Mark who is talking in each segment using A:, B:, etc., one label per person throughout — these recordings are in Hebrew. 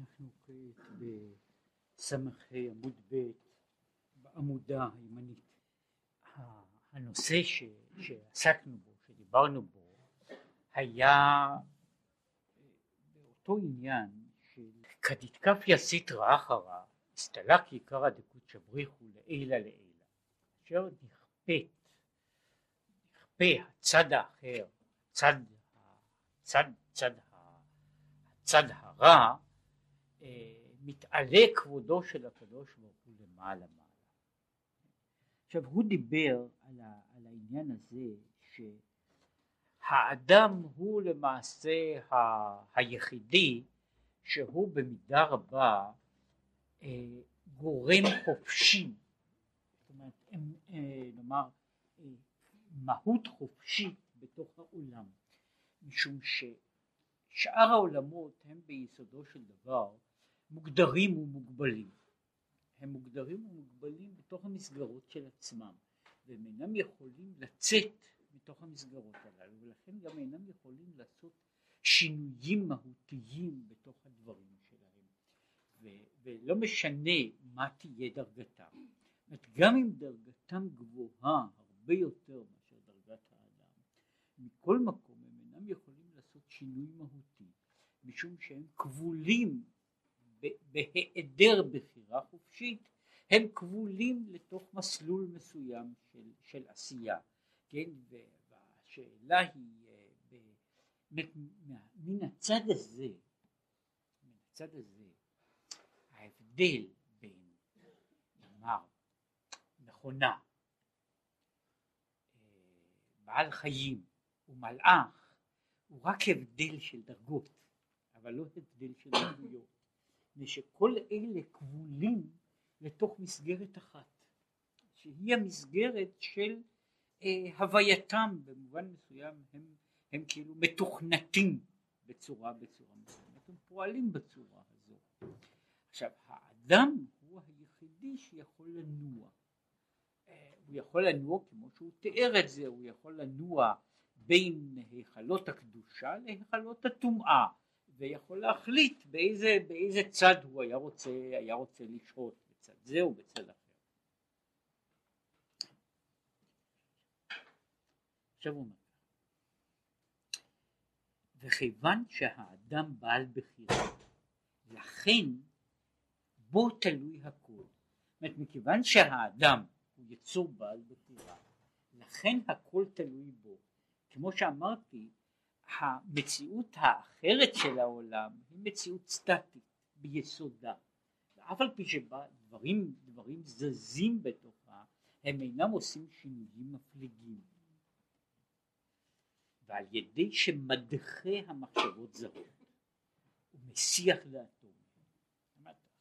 A: אנחנו כעת בס"ה עמוד ב' בעמודה הימנית. הנושא ש, שעסקנו בו, שדיברנו בו, היה באותו עניין של כדתקפיה סיטרא אחרא הסתלק עיקרא דקות שבריחו לעילא לעילא, אשר נכפית, נכפה הצד האחר, צד, צד, צד, הצד הרע, מתעלה כבודו של הקדוש ברוך הוא למעלה מעלה. עכשיו הוא דיבר על, ה, על העניין הזה שהאדם הוא למעשה ה, היחידי שהוא במידה רבה אה, גורם חופשי, זאת אומרת, אה, נאמר, אה, מהות חופשית בתוך העולם, משום ששאר העולמות הם ביסודו של דבר מוגדרים ומוגבלים. הם מוגדרים ומוגבלים בתוך המסגרות של עצמם, והם אינם יכולים לצאת מתוך המסגרות הללו, ולכן גם אינם יכולים לעשות שינויים מהותיים בתוך הדברים שלהם, ו- ולא משנה מה תהיה דרגתם. גם אם דרגתם גבוהה הרבה יותר מאשר דרגת האדם, מכל מקום הם אינם יכולים לעשות שינוי מהותי, משום שהם כבולים בהיעדר בחירה חופשית הם כבולים לתוך מסלול מסוים של, של עשייה, כן, והשאלה היא אה, מן הצד הזה, מן הצד הזה, ההבדל בין, נאמר, מכונה, אה, בעל חיים ומלאך, הוא רק הבדל של דרגות, אבל לא הבדל של דרגויות. מפני שכל אלה כבולים לתוך מסגרת אחת, שהיא המסגרת של אה, הווייתם. במובן מסוים הם, הם כאילו מתוכנתים בצורה בצורה מסוימת, הם פועלים בצורה הזו. עכשיו האדם הוא היחידי שיכול לנוע, אה, הוא יכול לנוע כמו שהוא תיאר את זה, הוא יכול לנוע בין היכלות הקדושה להיכלות הטומאה ויכול להחליט באיזה, באיזה צד הוא היה רוצה, היה רוצה לשהות, בצד זה או בצד אחר. עכשיו הוא אומר, וכיוון שהאדם בעל בחירה, לכן בו תלוי הכל. זאת אומרת, מכיוון שהאדם הוא יצור בעל בחירה, לכן הכל תלוי בו. כמו שאמרתי, המציאות האחרת של העולם היא מציאות סטטית ביסודה. ואף על פי שדברים דברים זזים בתוכה הם אינם עושים שינויים מפליגים. ועל ידי שמדחה המחשבות זרות ומסיח דעתו.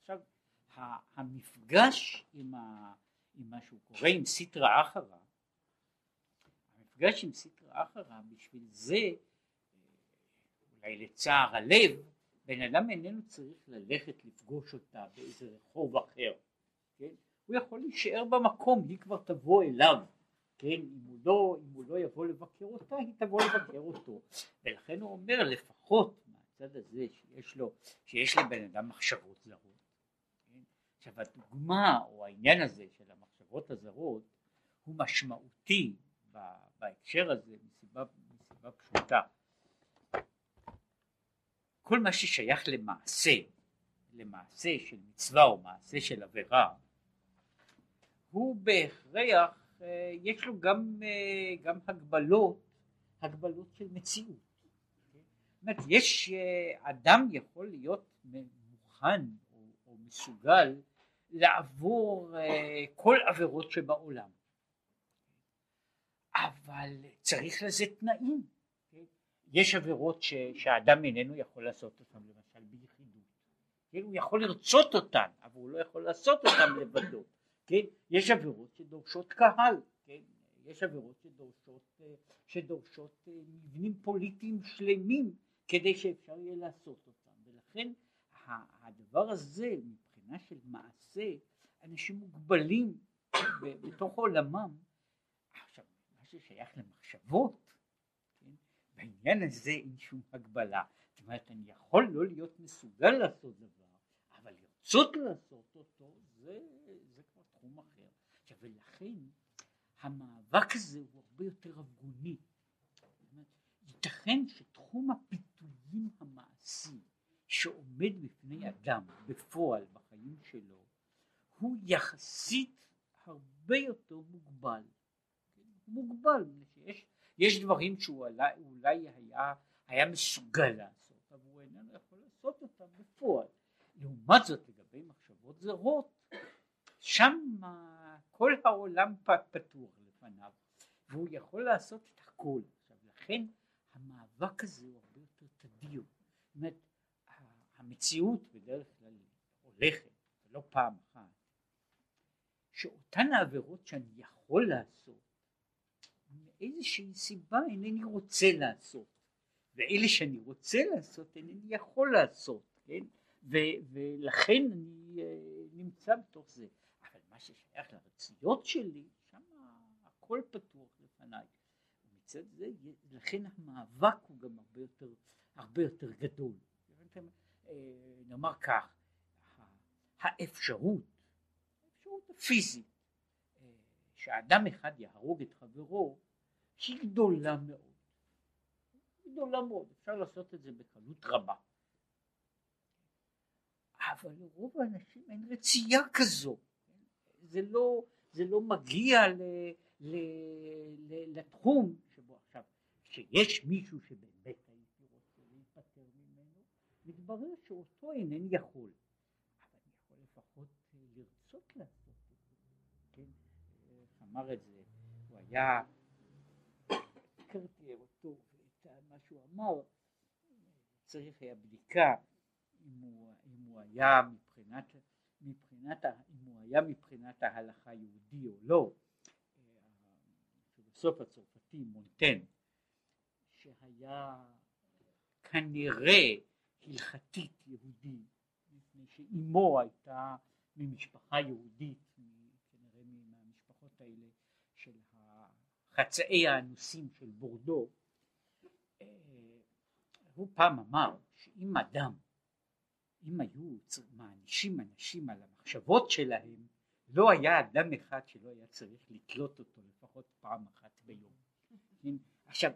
A: עכשיו המפגש עם, ה, עם מה שהוא קורא עם סיטרא אחרא המפגש עם סיטרא אחרא בשביל זה אולי לצער הלב, בן אדם איננו צריך ללכת לפגוש אותה באיזה רחוב אחר, כן? הוא יכול להישאר במקום, היא כבר תבוא אליו, כן? אם הוא לא, אם הוא לא יבוא לבקר אותה, היא תבוא לבקר אותו, ולכן הוא אומר לפחות מהצד הזה שיש לו, שיש לבן אדם מחשבות זרות. כן? עכשיו הדוגמה או העניין הזה של המחשבות הזרות הוא משמעותי בהקשר הזה מסיבה, מסיבה פשוטה. כל מה ששייך למעשה, למעשה של מצווה או מעשה של עבירה, הוא בהכרח, אה, יש לו גם, אה, גם הגבלות, הגבלות של מציאות. זאת אומרת, יש, אה, אדם יכול להיות מוכן או, או מסוגל לעבור כל עבירות שבעולם, אבל צריך לזה תנאים. יש עבירות ש, שהאדם איננו יכול לעשות אותן למשל ביחידות, כן? הוא יכול לרצות אותן אבל הוא לא יכול לעשות אותן לבדו, כן? יש עבירות שדורשות קהל, כן? יש עבירות שדורשות, שדורשות מבנים פוליטיים שלמים כדי שאפשר יהיה לעשות אותם ולכן הדבר הזה מבחינה של מעשה אנשים מוגבלים בתוך עולמם עכשיו מה ששייך למחשבות בעניין הזה אין שום הגבלה. זאת אומרת, אני יכול לא להיות מסוגל לעשות דבר, אבל לרצות לעשות אותו זה, זה כבר תחום אחר. עכשיו ולכן המאבק הזה הוא הרבה יותר ארגוני. ייתכן שתחום הפיתויים המעשי שעומד בפני אדם בפועל בחיים שלו הוא יחסית הרבה יותר מוגבל. מוגבל, יש, יש דברים שהוא אולי היה, היה מסוגל לעשות, אבל הוא איננו יכול לעשות אותם בפועל. לעומת זאת לגבי מחשבות זרות, שם כל העולם פתוח לפניו, והוא יכול לעשות את הכל. לכן המאבק הזה הוא הרבה יותר תדיר. זאת אומרת, המציאות בדרך כלל הולכת, ולא פעם אחת, שאותן העבירות שאני יכול לעשות, מאיזושהי סיבה אינני רוצה לעשות, ואלה שאני רוצה לעשות אינני יכול לעשות, כן? ו- ולכן אני uh, נמצא בתוך זה. אבל מה ששייך לרציות שלי, שם הכל פתוח לפניי. מצד זה, לכן המאבק הוא גם הרבה יותר, הרבה יותר גדול. אה, נאמר כך, האפשרות, האפשרות הפיזית, אה, שאדם אחד יהרוג את חברו, היא גדולה מאוד. גדולה מאוד, אפשר לעשות את זה בקלות רבה. אבל לרוב האנשים אין רצייה כזו. זה לא, זה לא מגיע ל, ל, ל, לתחום שבו עכשיו, שיש מישהו שבאמת הייתי רוצה להיפטר ממנו, מתברר שאותו אינני יכול. אבל אני יכול לפחות לרצות לעשות את זה. כן? אמר את זה, הוא היה, הכרתי אותו, את מה שהוא אמר, צריך היה בדיקה אם הוא, אם הוא היה מבחינת, מבחינת, אם הוא היה מבחינת ההלכה יהודי או לא, הפילוסוף הצרפתי מונטן, שהיה כנראה הלכתית יהודי, מפני שאימו הייתה ממשפחה יהודית, כנראה מהמשפחות האלה של חצאי האנוסים של בורדו, אה, הוא פעם אמר שאם אדם אם היו מענישים אנשים על המחשבות שלהם, לא היה אדם אחד שלא היה צריך לתלות אותו לפחות פעם אחת ביום. כן? עכשיו,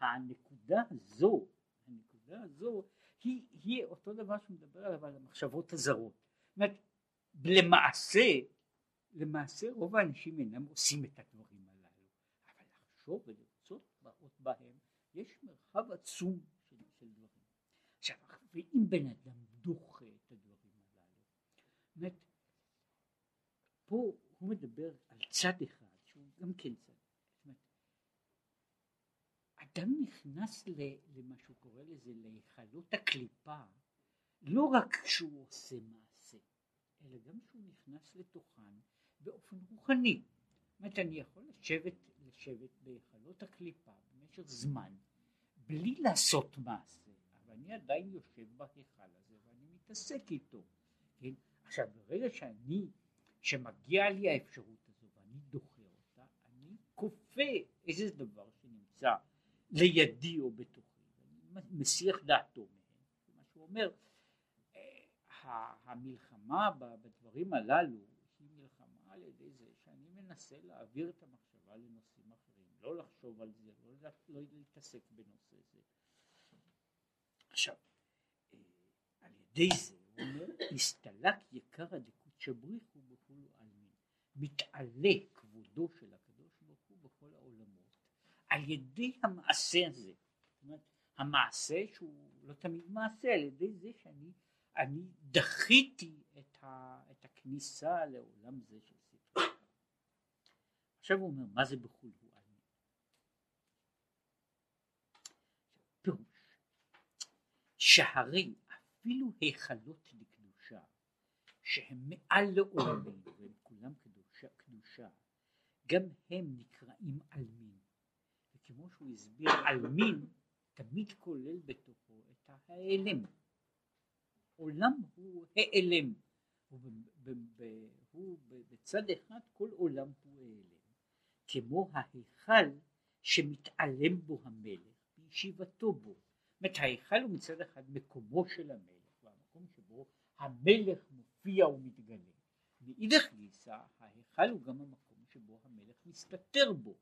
A: הנקודה הזו, הנקודה הזו, היא, היא אותו דבר שמדבר עליו על המחשבות הזרות. זאת אומרת, למעשה, למעשה רוב האנשים אינם עושים את הדברים לחשוב ולרצות בהם, יש מרחב עצום של, של דברים. עכשיו, ואם בן אדם דוחה את הדברים הללו. זאת פה הוא מדבר על צד אחד שהוא גם כן צד. זאת אומרת, אדם נכנס למה שהוא קורא לזה להיכלות הקליפה לא רק כשהוא עושה מעשה אלא גם כשהוא נכנס לתוכן באופן רוחני. אומרת אני יכול לשבת, לשבת בהיכלות הקליפה במשך זמן בלי לעשות מעשה אבל אני עדיין יושב בהיכל הזה להתעסק איתו. כן? עכשיו ברגע שאני, שמגיע לי האפשרות הזו ואני דוחה אותה, אני כופה איזה דבר שנמצא לידי או בתוכי, ואני מסיח דעתו מהם. מה שהוא אומר, אה, המלחמה בדברים הללו היא מלחמה על ידי זה שאני מנסה להעביר את המחשבה לנושאים אחרים, לא לחשוב על זה, לא, לא להתעסק בנושא זה. עכשיו ידי זה, הוא אומר, הסתלק יקר הדקות שבריחו בכל העלמין, מתעלה כבודו של הקדוש ברוך הוא בכל העולמות, על ידי המעשה הזה, זאת אומרת, המעשה שהוא לא תמיד מעשה, על ידי זה שאני אני דחיתי את, ה, את הכניסה לעולם זה של. עכשיו הוא אומר, מה זה בחו"ל? הוא עלמין? פירוש, שהרי אפילו היכלות לקדושה שהם מעל לעולמנו והם כולם קדושה, קדושה גם הם נקראים עלמין. וכמו שהוא הסביר עלמין תמיד כולל בתוכו את ההיעלם עולם הוא העלם. הוא, הוא בצד אחד כל עולם הוא העלם כמו ההיכל שמתעלם בו המלך בישיבתו בו זאת אומרת ההיכל הוא מצד אחד מקומו של המלך המקום שבו המלך המלך מופיע ומתגלה. מאידך גיסא ההיכל הוא גם המקום שבו המלך מסתתר בו.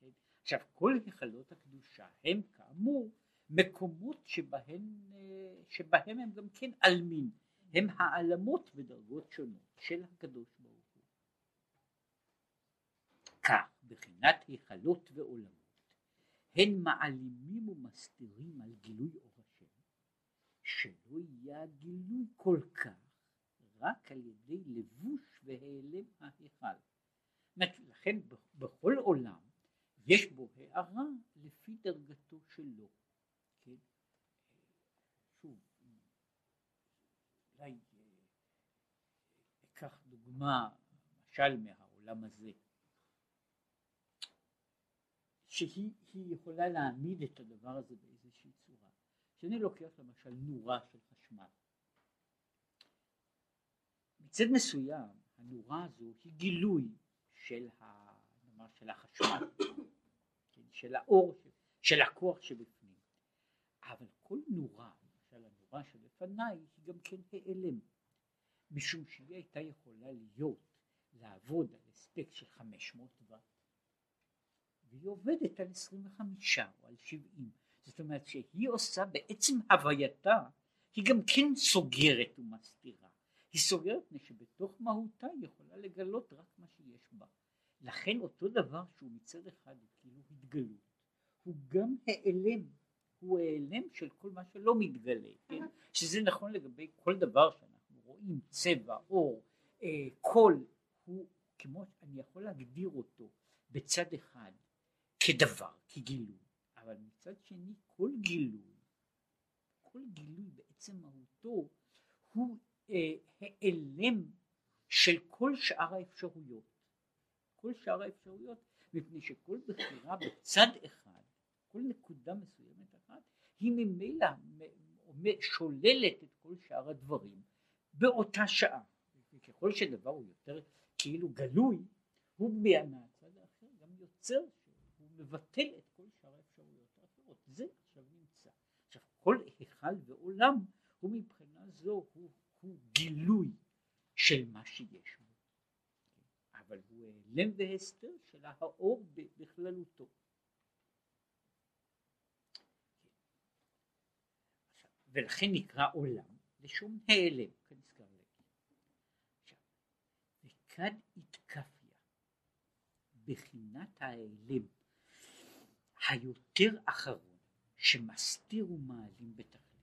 A: כן? עכשיו כל היכלות הקדושה הם כאמור מקומות שבהם, אה, שבהם הם גם כן עלמין, הם העלמות בדרגות שונות של הקדוש ברוך הוא. כך בחינת היכלות ועולמות הן מעלימים ומסתירים על גילוי אור השם שלא יהיה הגילוי כל כך רק על ידי לבוש והיעלם ההיכל. לכן בכל עולם יש בו הערה לפי דרגתו שלו. כן? שוב, אולי אה, אקח דוגמה, למשל מהעולם הזה, שהיא יכולה להעמיד את הדבר הזה באיזושהי צורה. כשאני לוקח למשל נורה של חשמל, מצד מסוים הנורה הזו היא גילוי של, ה, נאמר, של החשמל, כן, של האור, של הכוח שבפנים, אבל כל נורה, למשל הנורה שלפניי, היא גם כן העלם, משום שהיא הייתה יכולה להיות, לעבוד על הספק של 500 ואט, והיא עובדת על 25 או על 70, זאת אומרת שהיא עושה בעצם הווייתה, היא גם כן סוגרת ומסתירה. היא סוגרת מפני שבתוך מהותה היא יכולה לגלות רק מה שיש בה. לכן אותו דבר שהוא מצד אחד הוא כאילו התגלות, הוא גם העלם, הוא העלם של כל מה שלא מתגלה, כן? שזה נכון לגבי כל דבר שאנחנו רואים, צבע, אור, אה, קול, הוא כמו, אני יכול להגדיר אותו בצד אחד כדבר, כגילוי, אבל מצד שני כל גילוי, כל גילוי בעצם מהותו הוא העלם של כל שאר האפשרויות. כל שאר האפשרויות, מפני שכל בחירה בצד אחד, כל נקודה מסוימת אחת, היא ממילא שוללת את כל שאר הדברים באותה שעה. וככל שדבר הוא יותר כאילו גלוי, הוא מהצד האחר גם יוצר, מבטל את כל שאר האפשרויות האחרות. זה עכשיו נמצא. עכשיו כל היכל ועולם הוא מבחינה זו הוא הוא גילוי של מה שיש בו, אבל הוא העלם והסתר של האור בכללותו. ולכן נקרא עולם לשום העלם, כנזכר התקפיה בחינת ההעלם היותר אחרון שמסתיר ומעלים בתכלית.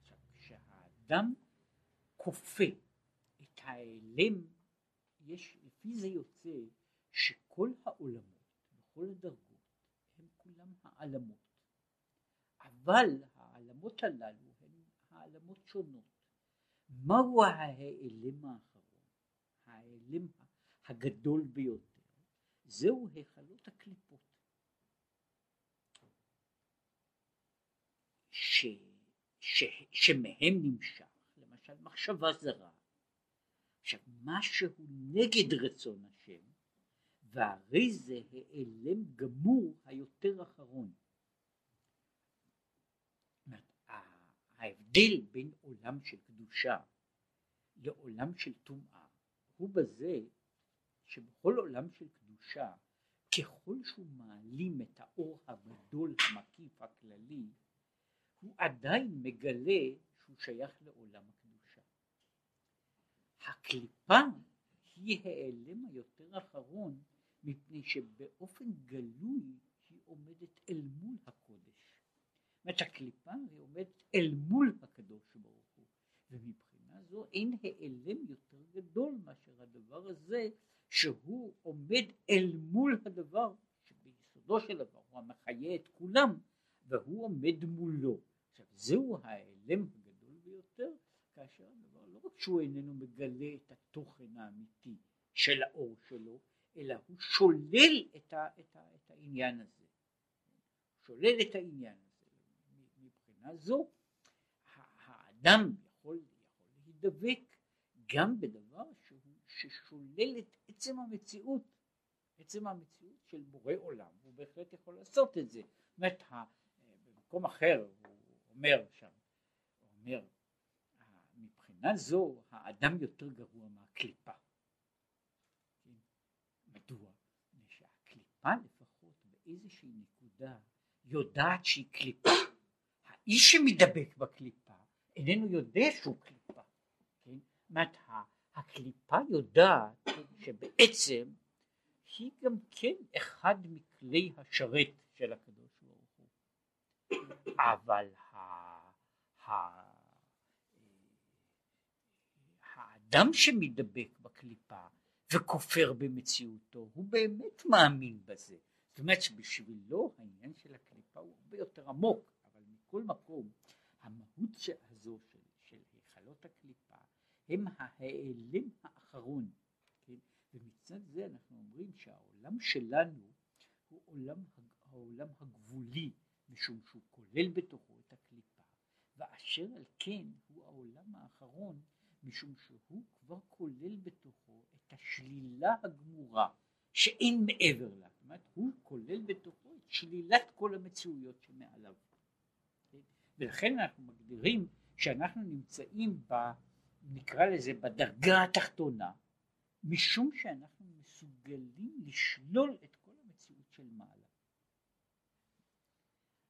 A: עכשיו, כשהאדם כופה את ההיעלם, יש, לפי זה יוצא שכל העולמות וכל הדרגות הם כולם העלמות, אבל העלמות הללו הן העלמות שונות. מהו ההיעלם האחרון? ההיעלם הגדול ביותר, זהו היכלות הקליפות. ש, ש, שמהם נמשך למשל מחשבה זרה. עכשיו משהו נגד רצון השם והרי זה העלם גמור היותר אחרון. ההבדל בין עולם של קדושה לעולם של טומאה הוא בזה שבכל עולם של קדושה ככל שהוא מעלים את האור הגדול המקיף הכללי הוא עדיין מגלה שהוא שייך לעולם הקדושה. הקליפה היא העלם היותר אחרון מפני שבאופן גלוי היא עומדת אל מול הקודש. זאת אומרת הקליפה היא עומדת אל מול הקדוש ברוך הוא ומבחינה זו אין העלם יותר גדול מאשר הדבר הזה שהוא עומד אל מול הדבר שביסודו של דבר הוא המחיה את כולם והוא עומד מולו. עכשיו זהו העלם הגדול ביותר כאשר הדבר לא רק שהוא איננו מגלה את התוכן האמיתי של האור שלו, אלא הוא שולל את, ה, את, ה, את העניין הזה. שולל את העניין הזה. מבחינה זו האדם יכול, יכול להידבק גם בדבר שהוא, ששולל את עצם המציאות, עצם המציאות של בורא עולם, הוא בהחלט יכול לעשות את זה. זאת אומרת, במקום אחר הוא אומר שם, אומר מבחינה זו האדם יותר גרוע מהקליפה. כן? מדוע? שהקליפה לפחות באיזושהי נקודה יודעת שהיא קליפה. האיש שמדבק בקליפה איננו יודע שהוא קליפה. כן? זאת הקליפה יודעת שבעצם היא גם כן אחד מכלי השרת של הקדוש ברוך הוא. אבל. האדם שמדבק בקליפה וכופר במציאותו הוא באמת מאמין בזה. זאת אומרת שבשבילו העניין של הקליפה הוא הרבה יותר עמוק, אבל מכל מקום המהות הזו של, של היכלות הקליפה הם ההיעלם האחרון, כן? ומצד זה אנחנו אומרים שהעולם שלנו הוא עולם, העולם הגבולי, משום שהוא כולל בתוכו את הקליפה, ואשר על כן הוא העולם האחרון, משום שהוא כבר כולל בתוכו את השלילה הגמורה שאין מעבר לה, זאת אומרת הוא כולל בתוכו את שלילת כל המציאויות שמעליו, כן? ולכן אנחנו מגדירים שאנחנו נמצאים ב... נקרא לזה בדרגה התחתונה, משום שאנחנו מסוגלים לשלול את כל המציאות של מעלה.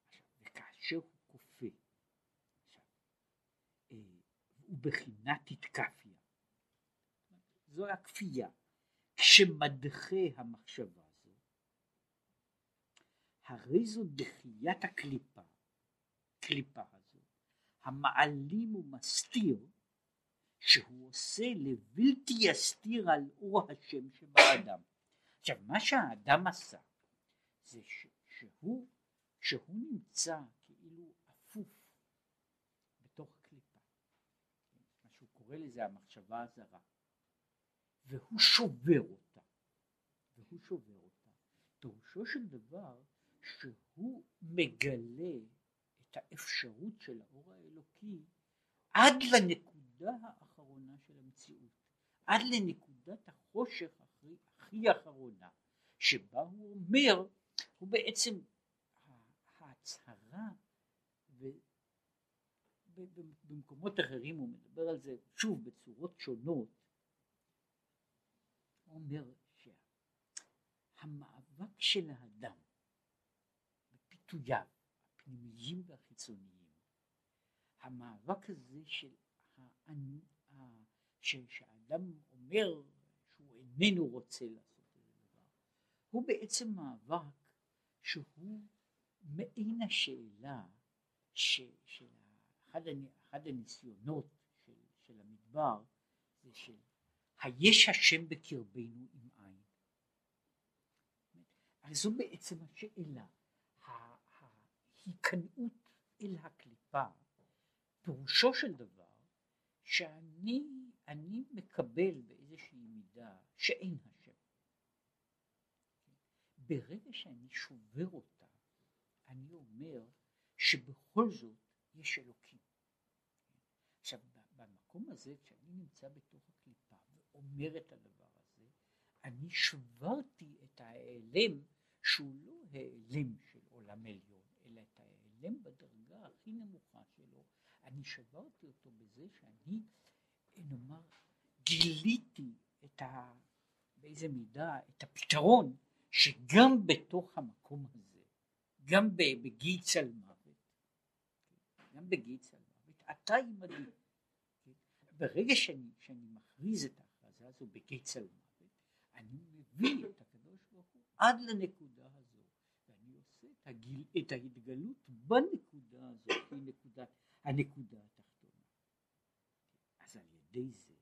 A: עכשיו, וכאשר הוא כופה, עכשיו, אה, הוא בחינת התקפיה, זו הכפייה, כשמדחה המחשבה הזו, הרי זו דחיית הקליפה, קליפה הזו, המעלים ומסתיר שהוא עושה לבלתי יסתיר על אור השם שבאדם. עכשיו מה שהאדם עשה זה ש, שהוא, שהוא נמצא כאילו אפוף בתוך הקליפה, מה שהוא קורא לזה המחשבה הזרה, והוא שובר אותה, והוא שובר אותה, פירושו של דבר שהוא מגלה את האפשרות של האור האלוקי עד לנקודה האחרונה של המציאות, עד לנקודת החושך הכי, הכי אחרונה, שבה הוא אומר, הוא בעצם ההצהרה, ובמקומות אחרים הוא מדבר על זה שוב בצורות שונות, הוא אומר שהמאבק של האדם בפיתוייו הפנימיים והחיצוניים, המאבק הזה של שהאדם אומר שהוא איננו רוצה לעשות איזה דבר, הוא בעצם מאבק שהוא מעין השאלה ש, של אחד, אחד הניסיונות של, של המדבר זה של היש השם בקרבנו עם עין. אז זו בעצם השאלה, ההיכנעות אל הקליפה, פירושו של דבר שאני אני מקבל באיזושהי מידה שאין השם. ברגע שאני שובר אותה, אני אומר שבכל זאת יש אלוקים. במקום הזה כשאני נמצא בתוך הקליפה ואומר את הדבר הזה, אני שברתי את ההיעלם שהוא לא העלם של עולם עליון, אלא את ההיעלם בדרגה הכי נמוכה שלו, אני שברתי אותו בזה שאני נאמר גיליתי את ה... באיזה מידה את הפתרון שגם בתוך המקום הזה גם בגיץ על מוות גם בגיץ על מוות אתה עמדי ברגע שאני, שאני מכריז את ההכרזה הזו בגיץ על מוות אני מביא את הקדוש ברוך הוא עד לנקודה הזו ואני עושה את, הגיל, את ההתגלות בנקודה הזו היא נקודת הנקודה התחתונה. אז על ידי זה,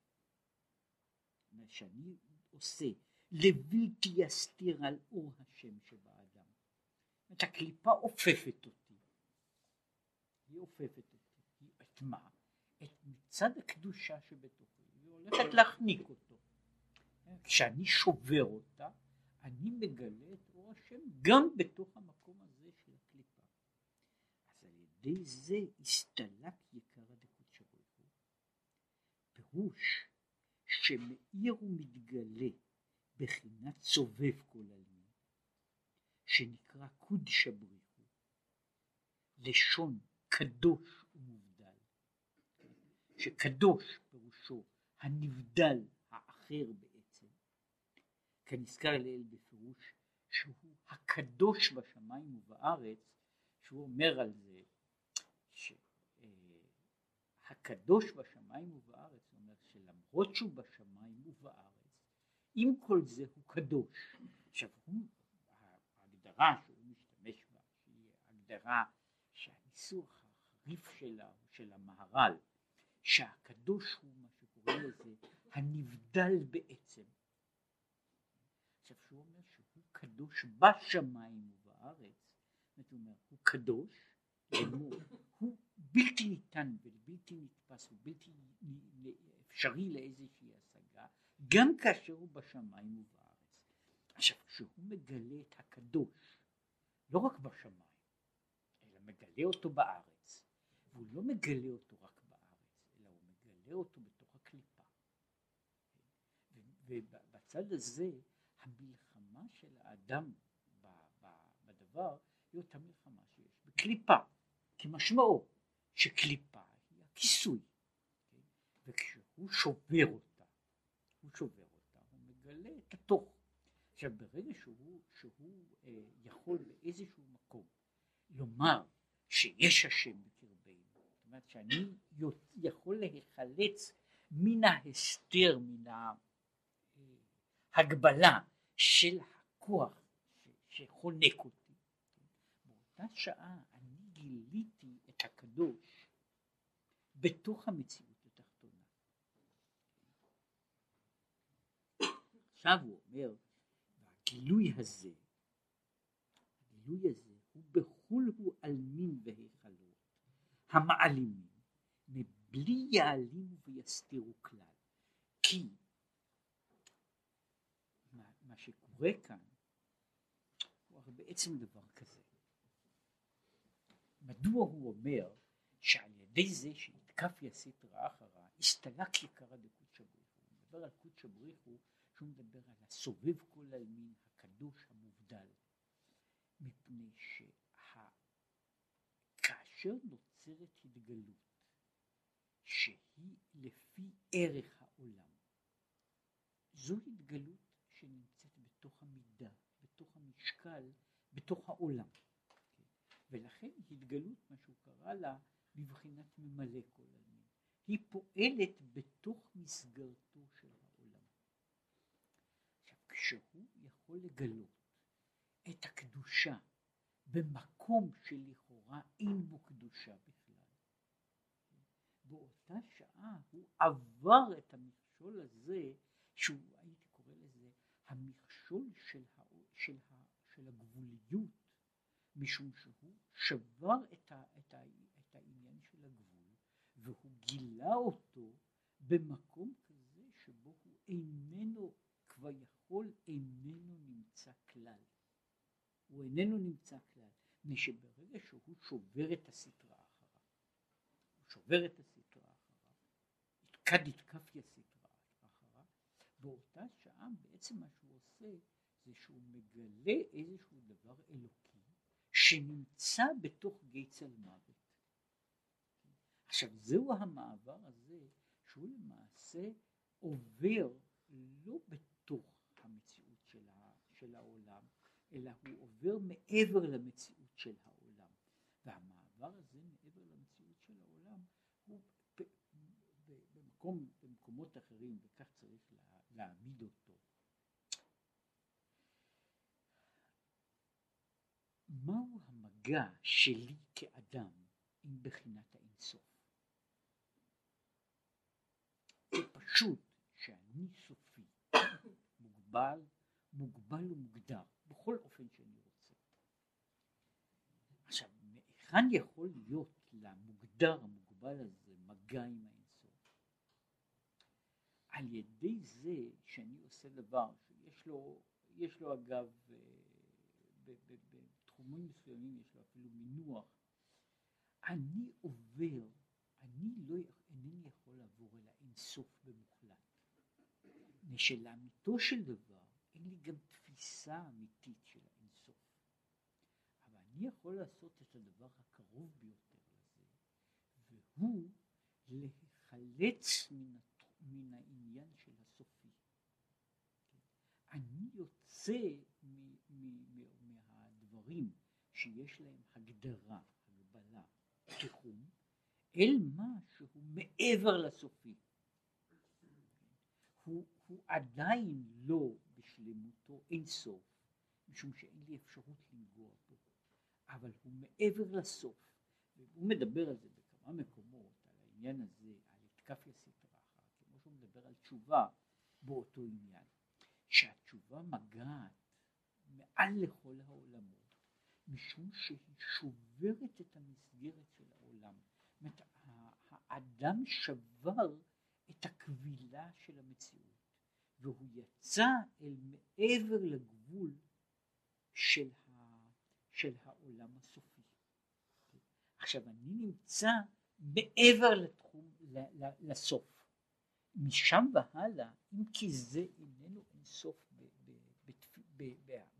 A: מה שאני עושה, לבלתי יסתיר על אור השם שבאדם. את הקליפה אופפת אותי. היא אופפת אותי. את מה? את מצד הקדושה שבתוכי. היא הולכת להחניק אותו. כשאני שובר אותה, אני מגלה את אור השם גם בתוך המקום הזה של הקליפה. אז על ידי זה הסתלק יקר הדקות ברוך. פירוש שמאיר ומתגלה בחינת סובב כל עלמין, שנקרא קודשא בריך הוא, לשון קדוש שקדוש פירושו הנבדל האחר בעצם, כנזכר לעיל בפירוש שהוא הקדוש בשמיים ובארץ, שהוא אומר על זה שהקדוש אה, בשמיים ובארץ, הוא אומר שלמרות שהוא בשמיים ובארץ, עם כל זה הוא קדוש. עכשיו הוא, ההגדרה שהוא משתמש בה, שהיא הגדרה שהניסוח החריף שלה הוא של המהר"ל, שהקדוש הוא מה שקוראים לזה הנבדל בעצם. עכשיו שהוא אומר שהוא קדוש בשמיים ובארץ, זאת אומרת הוא קדוש, הוא, בלתי ניתן ובלתי נתפס ובלתי אפשרי לאיזושהי השגה, גם כאשר הוא בשמיים ובארץ. עכשיו כשהוא מגלה את הקדוש, לא רק בשמיים, אלא מגלה אותו בארץ, והוא לא מגלה אותו רק מגלה אותו בתוך הקליפה. ובצד הזה המלחמה של האדם בדבר היא אותה מלחמה שיש בקליפה, כמשמעו שקליפה היא הכיסוי, כן? וכשהוא שובר אותה, הוא שובר אותה, הוא מגלה את התוך. עכשיו ברגע שהוא, שהוא אה, יכול באיזשהו מקום לומר שיש השם אומרת שאני יכול להיחלץ מן ההסתר, מן ההגבלה של הכוח שחונק אותי, באותה שעה אני גיליתי את הקדוש בתוך המציאות התחתונה. עכשיו הוא אומר, הגילוי הזה, הגילוי הזה הוא בחול הוא עלמין והיכלות, המעלימים, מבלי יעלימו ויסתירו כלל. כי מה, מה שקורה כאן הוא הרי בעצם דבר כזה. מדוע הוא אומר שעל ידי זה שיתקף יסית רעה אחרה, הסתלק יקרא דקודשא בריך הוא מדבר על קודשא בריך הוא שהוא מדבר על הסובב כל העלמין הקדוש המובדל מפני שכאשר נוצרת התגלות שהיא לפי ערך העולם. זו התגלות שנמצאת בתוך המידה, בתוך המשקל, בתוך העולם. ולכן התגלות מה שהוא קרא לה בבחינת ממלא כל עלמין היא פועלת בתוך מסגרתו של העולם. עכשיו כשהוא יכול לגלות את הקדושה במקום שלכאורה אין בו קדושה בכלל. באותה שעה הוא עבר את המכשול הזה שהוא הייתי קורא לזה המכשול של, ה, של, ה, של הגבוליות משום שהוא שבר את, ה, את, ה, את העניין של הגבול והוא גילה אותו במקום כזה שבו הוא איננו כבר יכול איננו נמצא כלל. הוא איננו נמצא כלל מפני שברגע שהוא שובר את הסטרה אחריו הוא שובר את הסטרה אחריו כד יתקף הסטרה אחריו באותה שעה בעצם מה שהוא עושה זה שהוא מגלה איזשהו דבר אלוקי שנמצא בתוך גיא צלמוות. עכשיו זהו המעבר הזה שהוא למעשה עובר לא בתוך המציאות של, העולם אלא הוא עובר מעבר למציאות של העולם והמעבר הזה מעבר למציאות של העולם הוא במקום, במקומות אחרים וכך צריך להעמיד אותו מהו המגע שלי כאדם עם בחינת האינסוף? זה פשוט שאני סופי, מוגבל, מוגבל ומוגדר, בכל אופן שאני רוצה. עכשיו, מהיכן יכול להיות למוגדר המוגבל הזה מגע עם האינסוף? על ידי זה שאני עושה דבר שיש לו, יש לו אגב אה, בתחומים מסוימים יש לו אפילו מינוח, אני עובר, אני לא, אינני יכול לעבור אל האינסוף במוחלט. משלאמיתו של דבר אין לי גם תפיסה אמיתית אני יכול לעשות את הדבר הקרוב ביותר לזה, והוא להיחלץ מן, מן העניין של הסופי. אני יוצא מ, מ, מ, מהדברים שיש להם הגדרה, הגבלה, תיחום, אל מה שהוא מעבר לסופי. הוא, הוא עדיין לא בשלמותו אין סוף, משום שאין לי אפשרות לנגוע בו, אבל הוא מעבר לסוף. הוא מדבר על זה בכמה מקומות, על העניין הזה, על התקפיה סטרחה, כמו שהוא מדבר על תשובה באותו עניין, שהתשובה מגעת מעל לכל העולמות, משום שהיא שוברת את המסגרת של העולם. זאת אומרת, האדם שבר את הכבילה של המציאות, והוא יצא אל מעבר לגבול של, של העולם הסופי. עכשיו אני נמצא מעבר לתחום, לסוף. משם והלאה, אם כי זה איננו אינסוף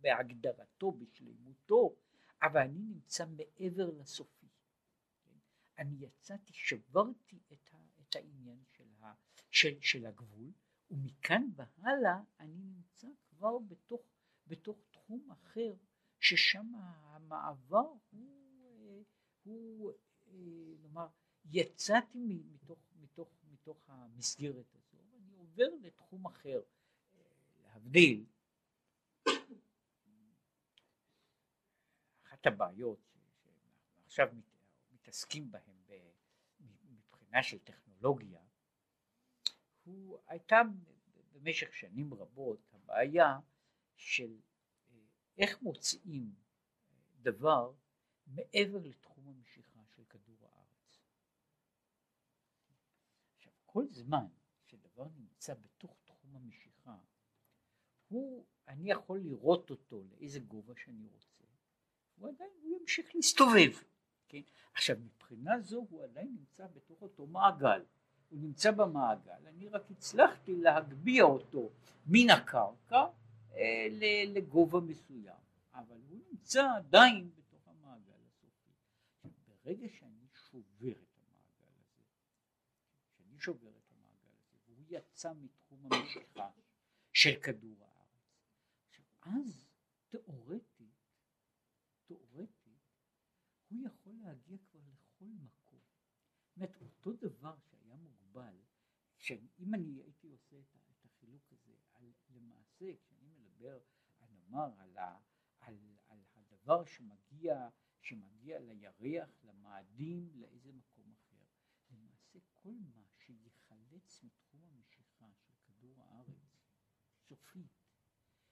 A: בהגדרתו, בשלמותו, אבל אני נמצא מעבר לסופי. אני יצאתי, שברתי את, ה, את העניין של, ה, של, של הגבול, ומכאן והלאה אני נמצא כבר בתוך, בתוך תחום אחר, ששם המעבר הוא, הוא נאמר, יצאתי מתוך, מתוך, מתוך המסגרת הזו, ואני עובר לתחום אחר, להבדיל, אחת הבעיות שעכשיו מתעסקים בהן מבחינה של טכנולוגיה, הוא הייתה במשך שנים רבות הבעיה של אה, איך מוצאים דבר מעבר לתחום המשיכה של כדור הארץ. עכשיו כל זמן שדבר נמצא בתוך תחום המשיכה הוא, אני יכול לראות אותו לאיזה גובה שאני רוצה, הוא עדיין, הוא ימשיך להסתובב, כן? עכשיו מבחינה זו הוא עדיין נמצא בתוך אותו מעגל, הוא נמצא במעגל, אני רק הצלחתי להגביה אותו מן הקרקע אה, לגובה מסוים, אבל הוא נמצא עדיין בתוך המעגל הסופי. ברגע שאני שובר את המעגל הזה, כשאני שובר את המעגל הזה, והוא יצא מתחום המשיכה של כדור הארץ, עכשיו אז תיאורטית, תיאורטית, הוא יכול להגיע כבר לכל מקום. זאת אומרת, אותו דבר שהיה מוגבל, שאם אני הייתי עושה את, את החילוק הזה, על, למעשה כשאני מדבר, נאמר, על, ה, על, על הדבר שמגיע, שמגיע לירח, למאדים, לאיזה מקום אחר, למעשה כל מה שיחלץ מתחום המשיכה של כדור הארץ, סופית,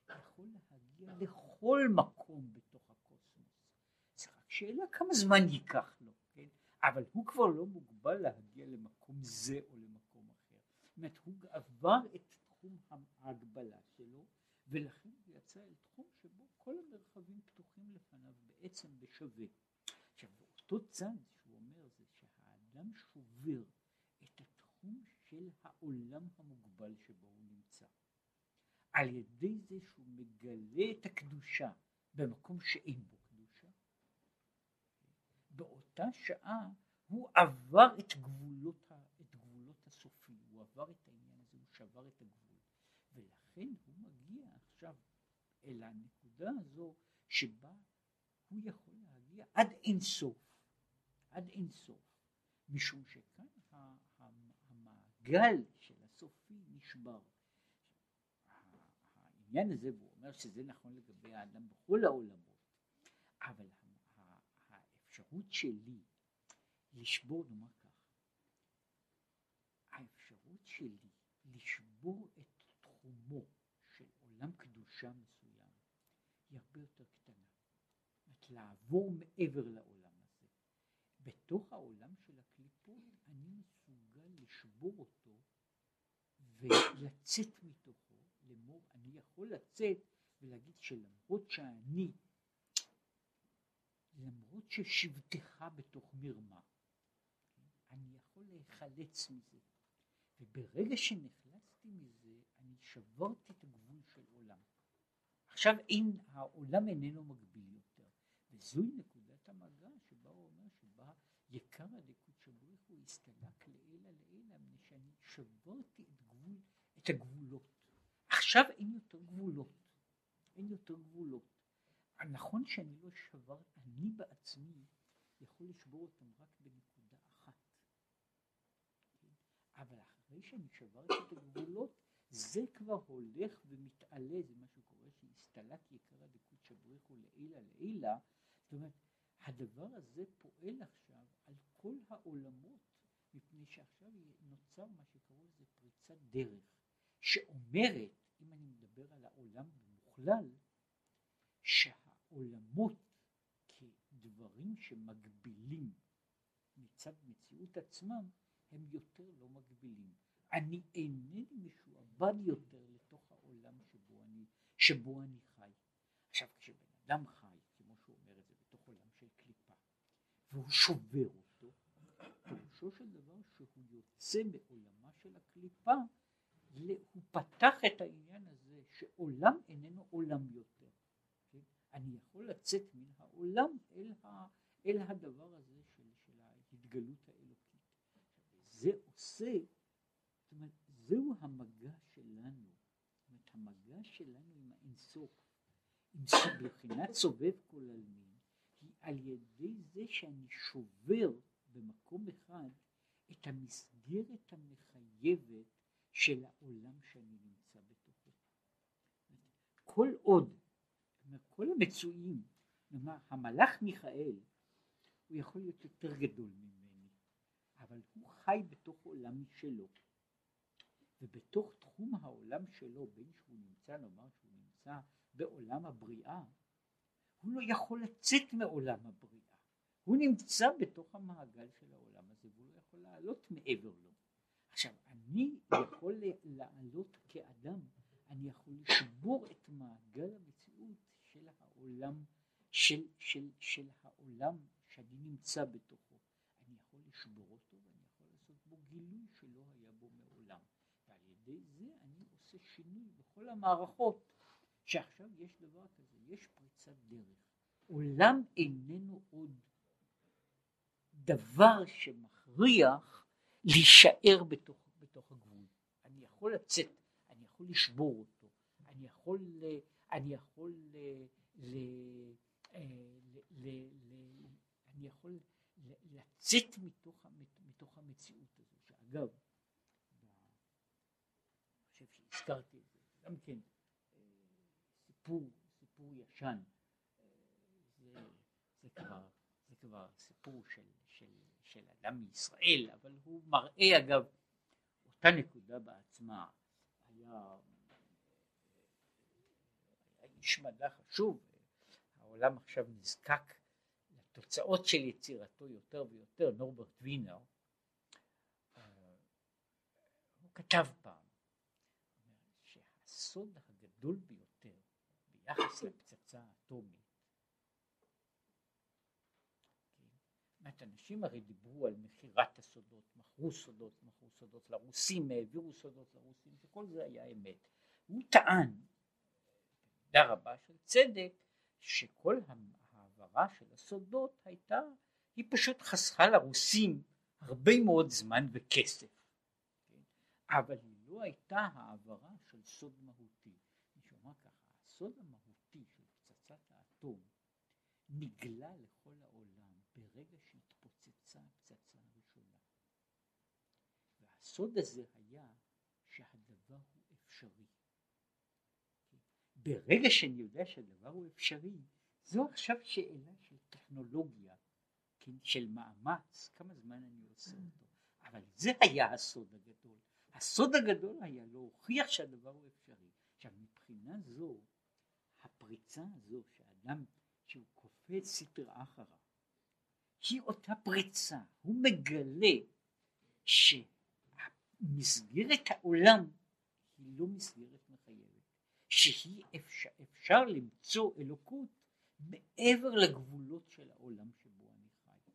A: יכול להגיע לכל מקום בתוך הקוסמוס. זה רק שאלה כמה זמן ייקח לו, כן? אבל הוא כבר לא מוגבל להגיע למקום זה או למקום אחר. זאת אומרת, הוא עבר את תחום ההגבלה שלו, ולכן הוא יצא אל תחום שבו כל המרחבים פתוחים לפניו בעצם בשווה. עכשיו, באותו צד שהוא אומר זה שהאדם שובר את התחום של העולם המוגבל שבו הוא נמצא. על ידי זה שהוא מגלה את הקדושה במקום שאין בו קדושה, באותה שעה הוא עבר את גבולות, את גבולות הסופי, הוא עבר את העניין הזה, הוא שבר את הגבול, ולכן הוא מגיע עכשיו אל הנקודה הזו שבה הוא יכול להגיע עד אין סוף, עד אין סוף, משום שכאן המעגל של הסופי נשבר. העניין הזה, והוא אומר שזה נכון לגבי האדם בכל העולמות, אבל האפשרות שלי לשבור, נאמר כך, האפשרות שלי לשבור את תחומו של עולם קדושה מסוים היא הרבה יותר קטנה. זאת לעבור מעבר לעולם הזה. בתוך העולם של הקליפות אני מסוגל לשבור אותו ולצאת מתוכו, לאמור אני יכול לצאת ולהגיד שלמרות שאני למרות ששבטך בתוך מרמה, אני יכול להיחלץ מזה. וברגע שנחלצתי מזה, אני שברתי את הגבול של עולם. עכשיו אין, העולם איננו מגביל יותר. וזוהי נקודת המגע שבה הוא אומר, שבה יקר הדקות שבריך הוא הסתלק לעילא לעילא, שברתי את, גבול, את הגבולות. עכשיו אין יותר גבולות. אין יותר גבולות. נכון שאני לא שבר, אני בעצמי יכול לשבור אותם רק בנקודה אחת. אבל אחרי שאני שברתי את הגבולות, זה כבר הולך ומתעלה, זה מה שהסתלק יקרה דקות בריחו לעילה לעילה, זאת אומרת, הדבר הזה פועל עכשיו על כל העולמות, מפני שעכשיו נוצר מה שקראו לזה פריצת דרך, שאומרת, אם אני מדבר על העולם במוכלל, שהעולמות כדברים שמגבילים מצד מציאות עצמם, הם יותר לא מגבילים. אני אינני משועבד יותר לתוך העולם שבו אני, חי. עכשיו כשבן אדם חי, כמו שהוא אומר את זה, בתוך עולם של קליפה, והוא שובר אותו, פירושו של דבר שהוא יוצא מעולמה של הקליפה, הוא פתח את העניין הזה שעולם איננו עולם יותר. כן? אני יכול לצאת מן העולם אל, ה, אל הדבר הזה של, של ההתגלות האלוקית. זה עושה זאת אומרת, זהו המגע שלנו, זאת אומרת, המגע שלנו עם האינסוף, עם בחינת סובב כל עלמין, היא על ידי זה שאני שובר במקום אחד את המסגרת המחייבת של העולם שאני נמצא בתוכו. כל עוד, כל המצויים, כלומר המלאך מיכאל, הוא יכול להיות יותר גדול ממני, אבל הוא חי בתוך עולם משלו. ובתוך תחום העולם שלו, בין שהוא נמצא, נאמר שהוא נמצא בעולם הבריאה, הוא לא יכול לצאת מעולם הבריאה. הוא נמצא בתוך המעגל של העולם הזה והוא לא יכול לעלות מעבר לו. עכשיו, אני יכול לעלות כאדם, אני יכול לשבור את מעגל המציאות של העולם, של, של, של העולם שאני נמצא בתוכו. אני יכול לשבור אותו ואני יכול לעשות בו גילוי שלא היה בו מעולם. ידי זה אני עושה שינוי בכל המערכות, שעכשיו יש דבר כזה, יש פריצת דרך. עולם איננו עוד דבר שמכריח להישאר בתוך, בתוך הגבול. אני יכול לצאת, אני יכול לשבור אותו, אני יכול, אני יכול ל, ל, אה, ל, ל, ל, אני יכול לצאת מתוך, מתוך המציאות הזו, שאגב הזכרתי את זה, גם כן סיפור, סיפור ישן, אה, זה, זה, כבר, זה כבר סיפור של, של, אדם מישראל, אבל הוא מראה אגב אותה נקודה בעצמה, היה, היה איש מדע חשוב, העולם עכשיו נזקק לתוצאות של יצירתו יותר ויותר, נורברט וינר, אה, הוא כתב פעם הסוד הגדול ביותר ביחס לפצצה האטומית, אנשים הרי דיברו על מכירת הסודות, מכרו סודות, מכרו סודות לרוסים, העבירו סודות לרוסים, וכל זה היה אמת. הוא טען, במידה רבה של צדק, שכל העברה של הסודות הייתה, היא פשוט חסכה לרוסים הרבה מאוד זמן וכסף, כן? אבל היא לא הייתה העברה של סוד מהותי. מישהו אמר ככה, הסוד המהותי של פצצת האטום נגלה לכל העולם ברגע שהתפוצצה הפצצה הראשונה. והסוד הזה היה שהדבר הוא אפשרי. ברגע שאני יודע שהדבר הוא אפשרי, זו עכשיו שאלה של טכנולוגיה, כן, של מאמץ, כמה זמן אני עושה אותו. אבל זה היה הסוד הגדול. הסוד הגדול היה להוכיח שהדבר הוא אפשרי. עכשיו מבחינה זו, הפריצה הזו שאדם שהוא קופץ סטרא אחריו, היא אותה פריצה, הוא מגלה שמסגרת העולם היא לא מסגרת מחייבת, שהיא אפשר, אפשר למצוא אלוקות מעבר לגבולות של העולם שבו אני חי.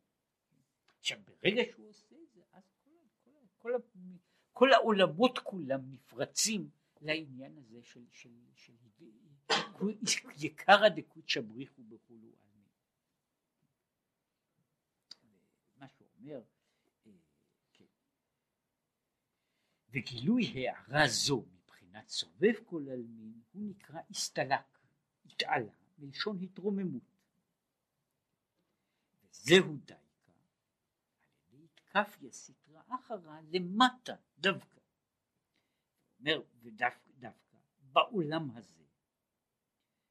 A: עכשיו ברגע שהוא עושה את זה, אז כל, כל, כל, כל העולמות כולם נפרצים לעניין הזה של, של, של, של יקרא דקות בריחו וכולו עלמין. מה שהוא אומר, אה, כן. וגילוי הערה זו מבחינת סובב כל עלמין הוא נקרא הסתלק, התעלה, מלשון התרוממות. וזהו דייקה, על ידי התקפיה סטרא אחרא למטה דווקא. אומר ודווקא דווקא, בעולם הזה,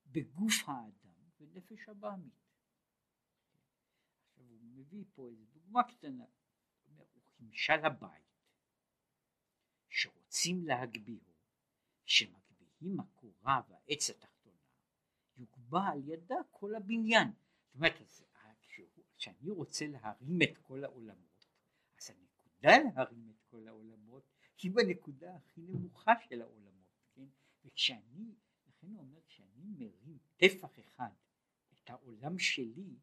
A: בגוף האדם ונפש הבעמית. עכשיו הוא מביא פה איזו דוגמה קטנה, הוא אומר, וכמשל הבית שרוצים להגביהו, שמגביהים הקורה והעץ התחתונה, יוגבה על ידה כל הבניין. זאת אומרת, כשאני רוצה להרים את כל העולמות, אז הנקודה להרים את כל העולמות היא בנקודה הכי נמוכה של העולמות, כן? וכשאני, לכן הוא אומר, כשאני מרים טפח אחד, את העולם שלי,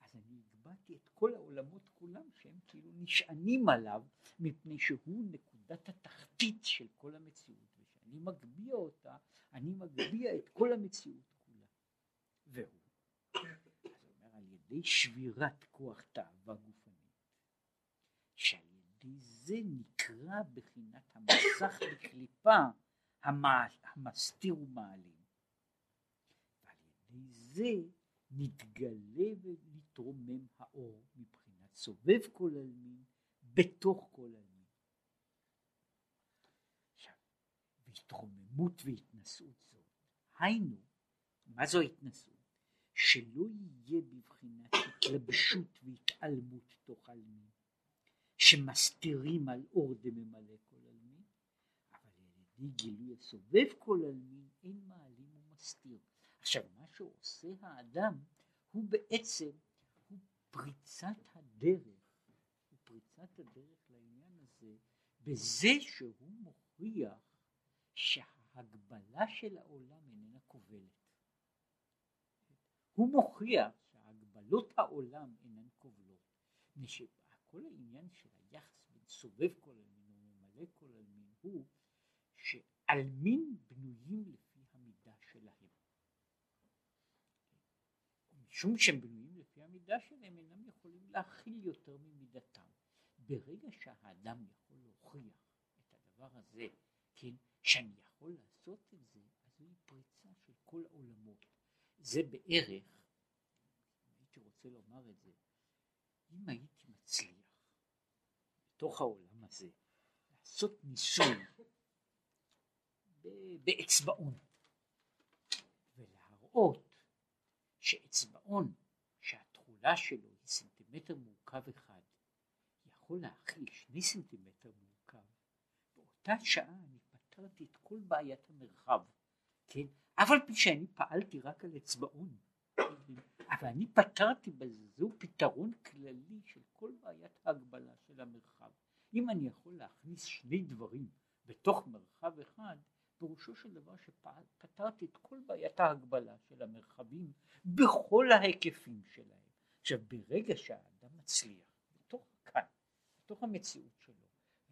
A: אז אני הגבהתי את כל העולמות כולם שהם כאילו נשענים עליו, מפני שהוא נקודת התחתית של כל המציאות, וכשאני מגביה אותה, אני מגביה את כל המציאות כולה. והוא, אומר, על ידי שבירת כוח תאווה גופנית, שעל ידי זה נקרא בחינת המסך בקליפה המסתיר ומעלים. ועל ידי זה נתגלה ונתרומם האור מבחינת סובב כל עלמין בתוך כל עלמין. עכשיו, והתרוממות והתנשאות זאת, היינו, מה זו התנשאות? שלא יהיה בבחינת התלבשות והתעלמות תוך עלמין, שמסתירים על אור דממלא כל עלמין, אבל על ידי גילוי הסובב כל עלמין אין מעלים ומסתיר. עכשיו מה שעושה האדם הוא בעצם, פריצת הדרך, פריצת הדרך לעניין הזה, בזה שהוא מוכיח שההגבלה של העולם איננה כובלת. הוא מוכיח שהגבלות העולם אינן כובלות. כל העניין של היחס בין סובב כל עלמין וממלא כל עלמין הוא שעלמין בנויים לפי המידה שלהם. משום שהם בנויים לפי המידה שלהם אינם יכולים להכיל יותר ממידתם. ברגע שהאדם יכול להוכיח את הדבר הזה, כן, שאני יכול לעשות את זה, אז זוהי פריצה של כל העולמות. זה בערך, הייתי רוצה לומר את זה, אם הייתי מצליח בתוך העולם הזה לעשות ניסוי באצבעון ולהראות שאצבעון שהתכולה שלו היא סנטימטר מורכב אחד יכול להכיל שני סנטימטר מורכב באותה שעה אני פתרתי את כל בעיית המרחב כן אף על פי שאני פעלתי רק על אצבעון אבל אני פתרתי בזה, זהו פתרון כללי של כל בעיית ההגבלה של המרחב. אם אני יכול להכניס שני דברים בתוך מרחב אחד, פירושו של דבר שפתרתי את כל בעיית ההגבלה של המרחבים בכל ההיקפים שלהם. עכשיו ברגע שהאדם מצליח, בתוך כאן, בתוך המציאות שלו,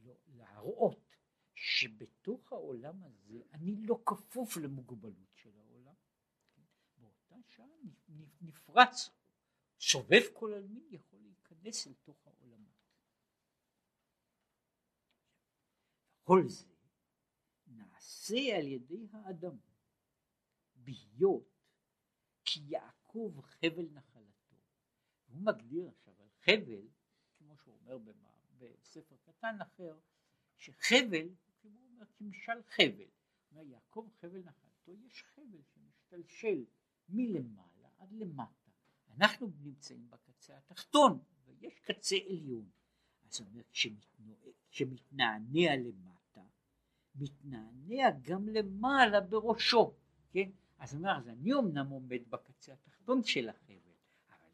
A: לא, להראות שבתוך העולם הזה אני לא כפוף למוגבלות של העולם, באותה שעה נפרץ, סובב כל עלמין יכול להיכנס אל תוך העולמות. כל זה נעשה על ידי האדם, בהיות כי יעקב חבל נחלתו. הוא מגדיר עכשיו על חבל, כמו שהוא אומר בספר קטן אחר, שחבל, כמו הוא אומר, כמשל חבל. אומר יעקב חבל נחלתו, יש חבל שמשתלשל מלמעלה עד למטה. אנחנו נמצאים בקצה התחתון, ויש קצה עליון. אז הוא אומר, כשמתנענע למטה, מתנענע גם למעלה בראשו, כן? אז הוא אומר, אז אני אמנם עומד בקצה התחתון של החבל, אבל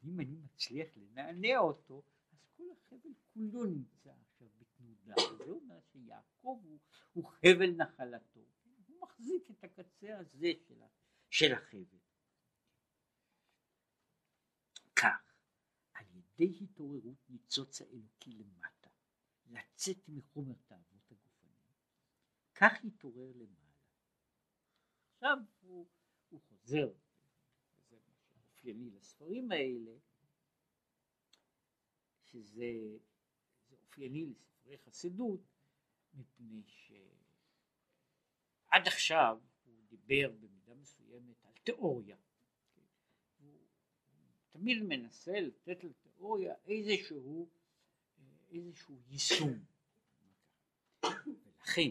A: אם אני מצליח לנענע אותו, אז כל החבל כולו נמצא עכשיו בתנודה. זה אומר שיעקב הוא, הוא חבל נחלתו, הוא מחזיק את הקצה הזה של, של החבל. כך, על ידי התעוררות ניצוץ האלוקי למטה, לצאת מחומר תאוות הגופנים, כך יתעורר למעלה. עכשיו הוא, הוא חוזר, וזה מה שאופייני לספרים האלה, שזה אופייני לספרי חסידות, מפני שעד עכשיו הוא דיבר במידה מסוימת על תיאוריה. הוא תמיד מנסה לתת לתיאוריה איזשהו, איזשהו יישום. ולכן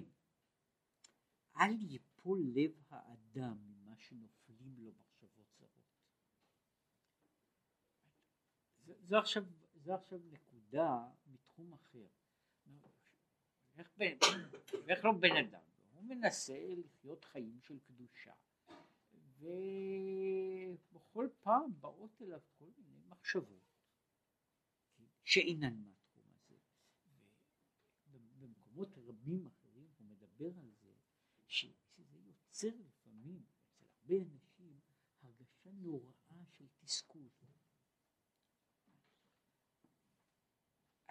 A: אל ייפול לב האדם ממה שנופלים לו מחשבות זרות. זה עכשיו, זה עכשיו נקודה מתחום אחר. איך, בן, איך לא בן אדם, הוא מנסה לחיות חיים של קדושה. ובכל פעם באות אליו כל מיני מחשבות שאינן מהתחום הזה. ובמקומות רבים אחרים הוא מדבר על זה שזה יוצר לפעמים אצל הרבה אנשים הרגשה נוראה של תסכול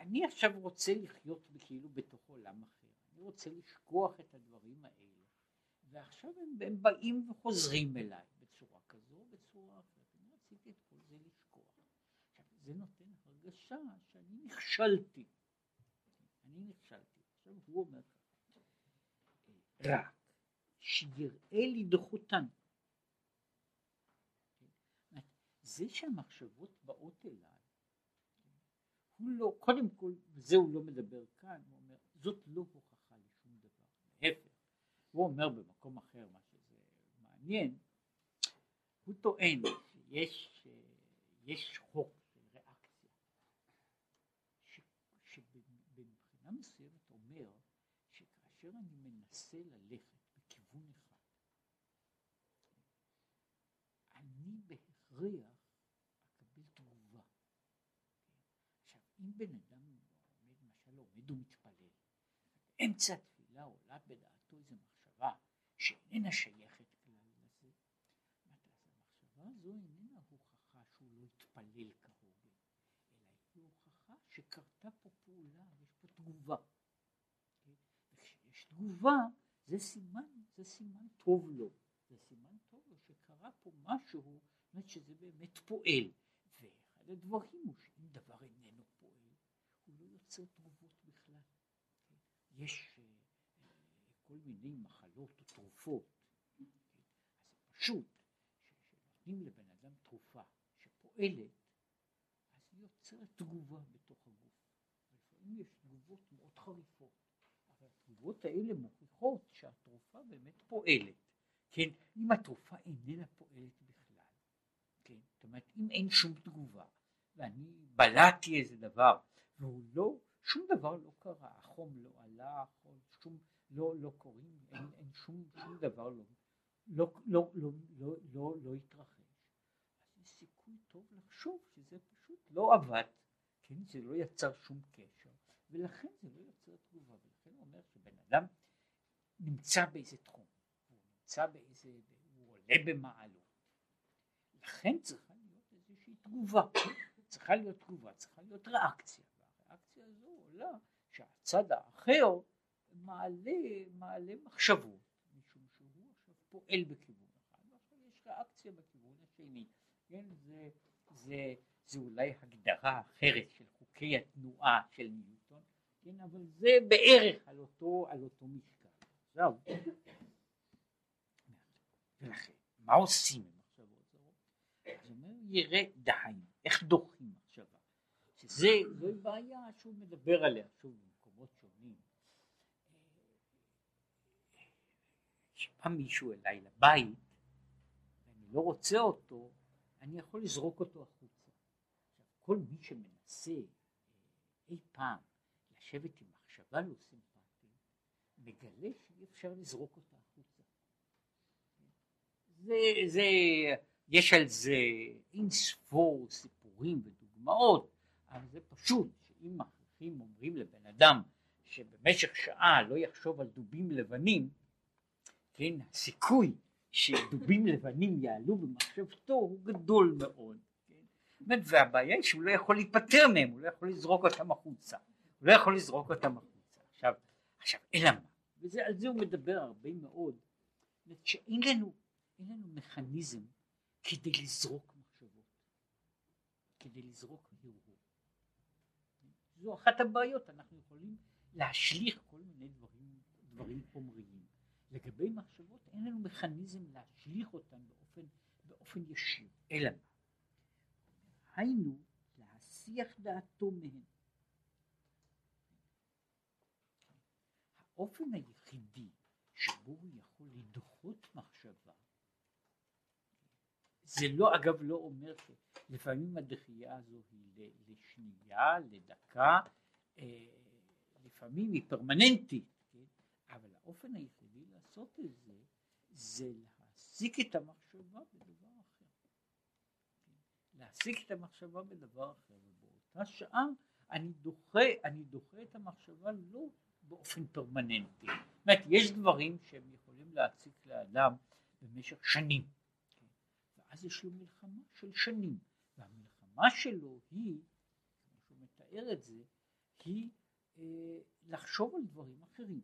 A: אני עכשיו רוצה לחיות כאילו בתוך עולם אחר, אני רוצה לשכוח את הדברים האלה, ועכשיו הם, הם באים וחוזרים אליי בצורה כזו בצורה אחרת, אני רציתי את כל זה לשכוח. עכשיו זה נותן הרגשה שאני נכשלתי, אני נכשלתי. עכשיו הוא אומר רק שיראה לדחותן. זה שהמחשבות באות אליי הוא לא, קודם כל, וזה הוא לא מדבר כאן, הוא אומר, זאת לא הוכחה לשום דבר, להפך, הוא אומר במקום אחר מה שזה מעניין, הוא טוען שיש יש חוק של ריאקציה, שבמבחינה מסוימת אומר שכאשר אני מנסה ללכת בכיוון אחד, אני בהכרח אם בן אדם עומד, למשל עומד ומתפלל, באמצע התפילה עולה בדעתו איזו מחשבה שאיננה שייכת כלל לזה, המחשבה הזו איננה הוכחה שהוא לא התפלל כהוגן, אלא היא הוכחה שקרתה פה פעולה, יש פה תגובה. וכשיש תגובה זה סימן, זה סימן טוב לו, זה סימן טוב לו שקרה פה משהו, זאת אומרת שזה באמת פועל. ואחד הדברים הוא שאם דבר איננו יוצר תגובות בכלל. יש אה, כל מיני מחלות או תרופות, אז זה פשוט שנותנים לבן אדם תרופה שפועלת, אז היא יוצרת תגובה בתוך הגוף. לפעמים יש תגובות מאוד חריפות, אבל התגובות האלה מוכיחות שהתרופה באמת פועלת. כן, אם התרופה איננה פועלת בכלל, כן, זאת אומרת אם אין שום תגובה ואני בלעתי איזה דבר והוא לא, שום דבר לא קרה, החום לא עלה, החום, שום, לא, לא קוראים, אין, אין שום, שום דבר לא, לא, לא, לא, לא, לא, לא התרחש. אז יש סיכוי טוב לחשוב שזה פשוט לא עבד, כן, זה לא יצר שום קשר, ולכן זה לא יוצר תגובה, ולכן הוא אומר שבן אדם נמצא באיזה תחום, הוא נמצא באיזה, הוא עולה במעלות, לכן צריכה להיות איזושהי תגובה, צריכה להיות תגובה, צריכה להיות ריאקציה. עולה שהצד האחר מעלה, מעלה מחשבות, משום שהוא עכשיו פועל בכיוון אחד, ועכשיו יש ריאקציה בכיוון השני, כן, זה, זה, זה אולי הגדרה אחרת של חוקי התנועה של ניוטון, כן, אבל זה בערך על אותו, על אותו משקל. עכשיו, ולכן, מה עושים עם מחשבות זרות? אז אומר, יראה דהיינו, איך דוחים שזה, זוהי בעיה שהוא מדבר עליה שוב במקומות שונים. כשבא מישהו אליי לבית ואני לא רוצה אותו, אני יכול לזרוק אותו החוצה. כל מי שמנסה אה, אי פעם לשבת עם מחשבה לא סימפטית, מגלה שאי אפשר לזרוק אותה החוצה. זה, זה, יש על זה אין ספור סיפורים ודוגמאות אבל זה פשוט שאם מכריחים אומרים לבן אדם שבמשך שעה לא יחשוב על דובים לבנים, כן, הסיכוי שדובים לבנים יעלו במחשבתו הוא גדול מאוד. כן? והבעיה היא שהוא לא יכול להיפטר מהם, הוא לא יכול לזרוק אותם החוצה, הוא לא יכול לזרוק אותם החוצה. עכשיו, עכשיו אלא מה? ועל זה הוא מדבר הרבה מאוד, שאין לנו, אין לנו מכניזם כדי לזרוק מחשבות, כדי לזרוק. זו אחת הבעיות, אנחנו יכולים להשליך כל מיני דברים דברים חומריים. לגבי מחשבות אין לנו מכניזם להשליך אותן באופן, באופן ישיר, אלא? היינו להסיח דעתו מהן. האופן היחידי שבו הוא יכול לדחות מחשבה זה לא אגב לא אומר שלפעמים הדחייה הזו היא לשנייה, לדקה, אה, לפעמים היא פרמננטית, כן? אבל האופן היחידי לעשות את זה זה להעסיק את המחשבה בדבר אחר. כן? להעסיק את המחשבה בדבר אחר, ובאותה שעה אני דוחה, אני דוחה את המחשבה לא באופן פרמננטי. זאת אומרת, יש דברים שהם יכולים להציק לאדם במשך שנים. ואז יש לו מלחמה של שנים, והמלחמה שלו היא, כמו שהוא מתאר את זה, היא אה, לחשוב על דברים אחרים.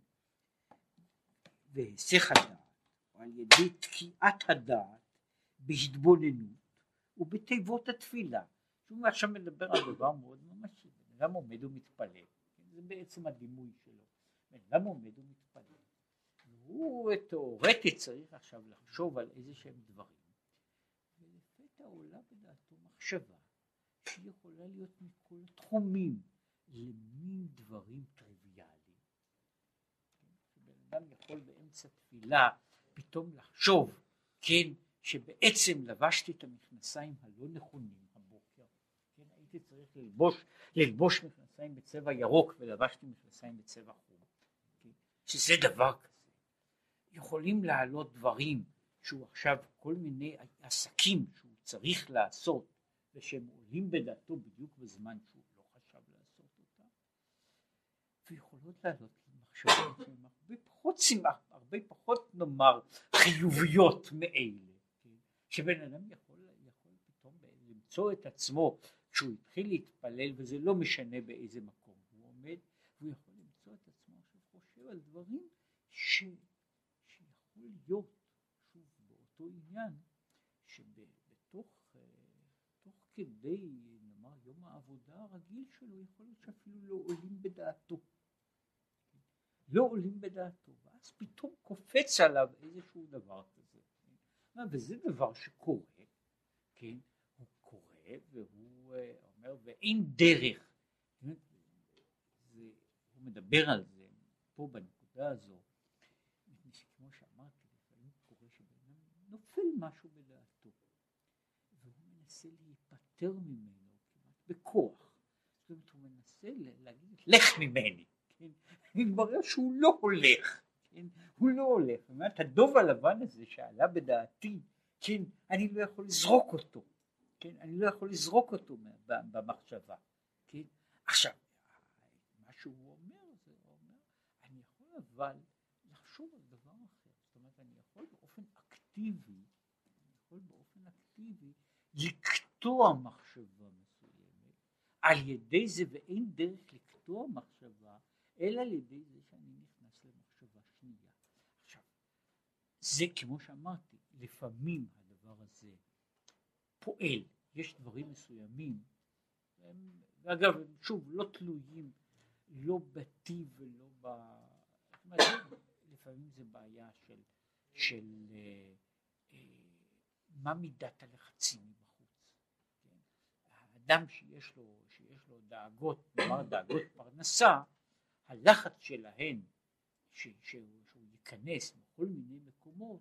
A: והיסח הדעת, או על ידי תקיעת הדעת בהתבוננות ובתיבות התפילה. שהוא עכשיו מדבר על דבר מאוד ממשי, בן אדם עומד ומתפלל, כן? זה בעצם הדימוי שלו, בן אדם עומד ומתפלל, והוא תאורטית צריך עכשיו לחשוב על איזה שהם דברים. עולה בדעתו מחשבה שהיא יכולה להיות מכל התחומים למין דברים טריוויאליים. שבן אדם יכול באמצע תפילה פתאום לחשוב, כן, שבעצם לבשתי את המכנסיים הלא נכונים הבוקר, כן, הייתי צריך ללבוש, ללבוש מכנסיים בצבע ירוק ולבשתי מכנסיים בצבע חום, כן, שזה דבר כזה. יכולים לעלות דברים שהוא עכשיו כל מיני עסקים שהוא צריך לעשות ושהם עולים בדעתו בדיוק בזמן שהוא לא חשב לעשות אותם ויכולות לעלות מחשבות שהן הרבה פחות סימח, הרבה פחות נאמר חיוביות מאלה כן? שבן אדם יכול, יכול פתאום למצוא את עצמו כשהוא התחיל להתפלל וזה לא משנה באיזה מקום הוא עומד והוא יכול למצוא את עצמו עכשיו חושב על דברים ש, שיכול להיות שוב באותו עניין כדי נאמר יום העבודה הרגיל שלו יכול להיות שאפילו לא עולים בדעתו לא עולים בדעתו ואז פתאום קופץ עליו איזשהו דבר כזה כן? וזה דבר שקורה כן הוא קורה והוא אה, אומר ואין דרך כן? הוא מדבר על זה פה בנקודה הזו כמו שאמרתי לפעמים קורה שבן נופל משהו בדעתו והוא מנסה להיפטר ממנו כמעט בכוח. זאת אומרת הוא מנסה להגיד לך ממני, כן? מתברר שהוא לא הולך, כן? הוא לא הולך, זאת אומרת הדוב הלבן הזה שעלה בדעתי, כן? אני לא יכול לזרוק אותו, כן? אני לא יכול לזרוק אותו במחשבה, כן? עכשיו מה שהוא אומר זה אומר אני יכול אבל לחשוב על דבר אחר, זאת אומרת אני יכול באופן אקטיבי, אני יכול באופן אקטיבי לקטוע מחשבה מסוימת. על ידי זה ואין דרך לקטוע מחשבה אלא על ידי זה שאני נכנס למחשבה שנייה. עכשיו זה כמו שאמרתי לפעמים הדבר הזה פועל. יש דברים מסוימים הם, ואגב הם שוב לא תלויים לא בטיב ולא ב... אומרת, לפעמים זה בעיה של, של אה, אה, מה מידת הלחצים אדם שיש לו, שיש לו דאגות, נאמר דאגות פרנסה, הלחץ שלהן ש, שהוא, שהוא ייכנס בכל מיני מקומות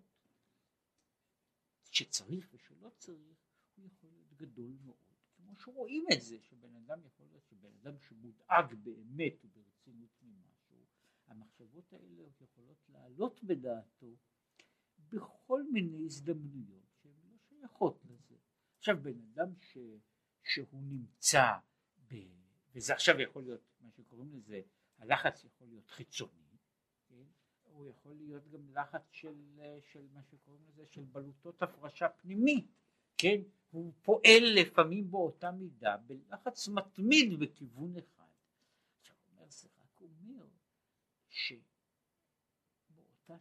A: שצריך ושלא צריך, הוא יכול להיות גדול מאוד. כמו שרואים את זה, שבן אדם יכול להיות שבן אדם שמודאג באמת וברצינות ממשהו, המחשבות האלה יכולות לעלות בדעתו בכל מיני הזדמנויות שהן לא שייכות לזה. עכשיו בן אדם ש... שהוא נמצא ב... וזה עכשיו יכול להיות מה שקוראים לזה הלחץ יכול להיות חיצוני כן? הוא יכול להיות גם לחץ של, של מה שקוראים לזה של בלוטות הפרשה פנימית כן הוא פועל לפעמים באותה מידה בלחץ מתמיד בכיוון אחד עכשיו אומר זה רק אומר שבאותה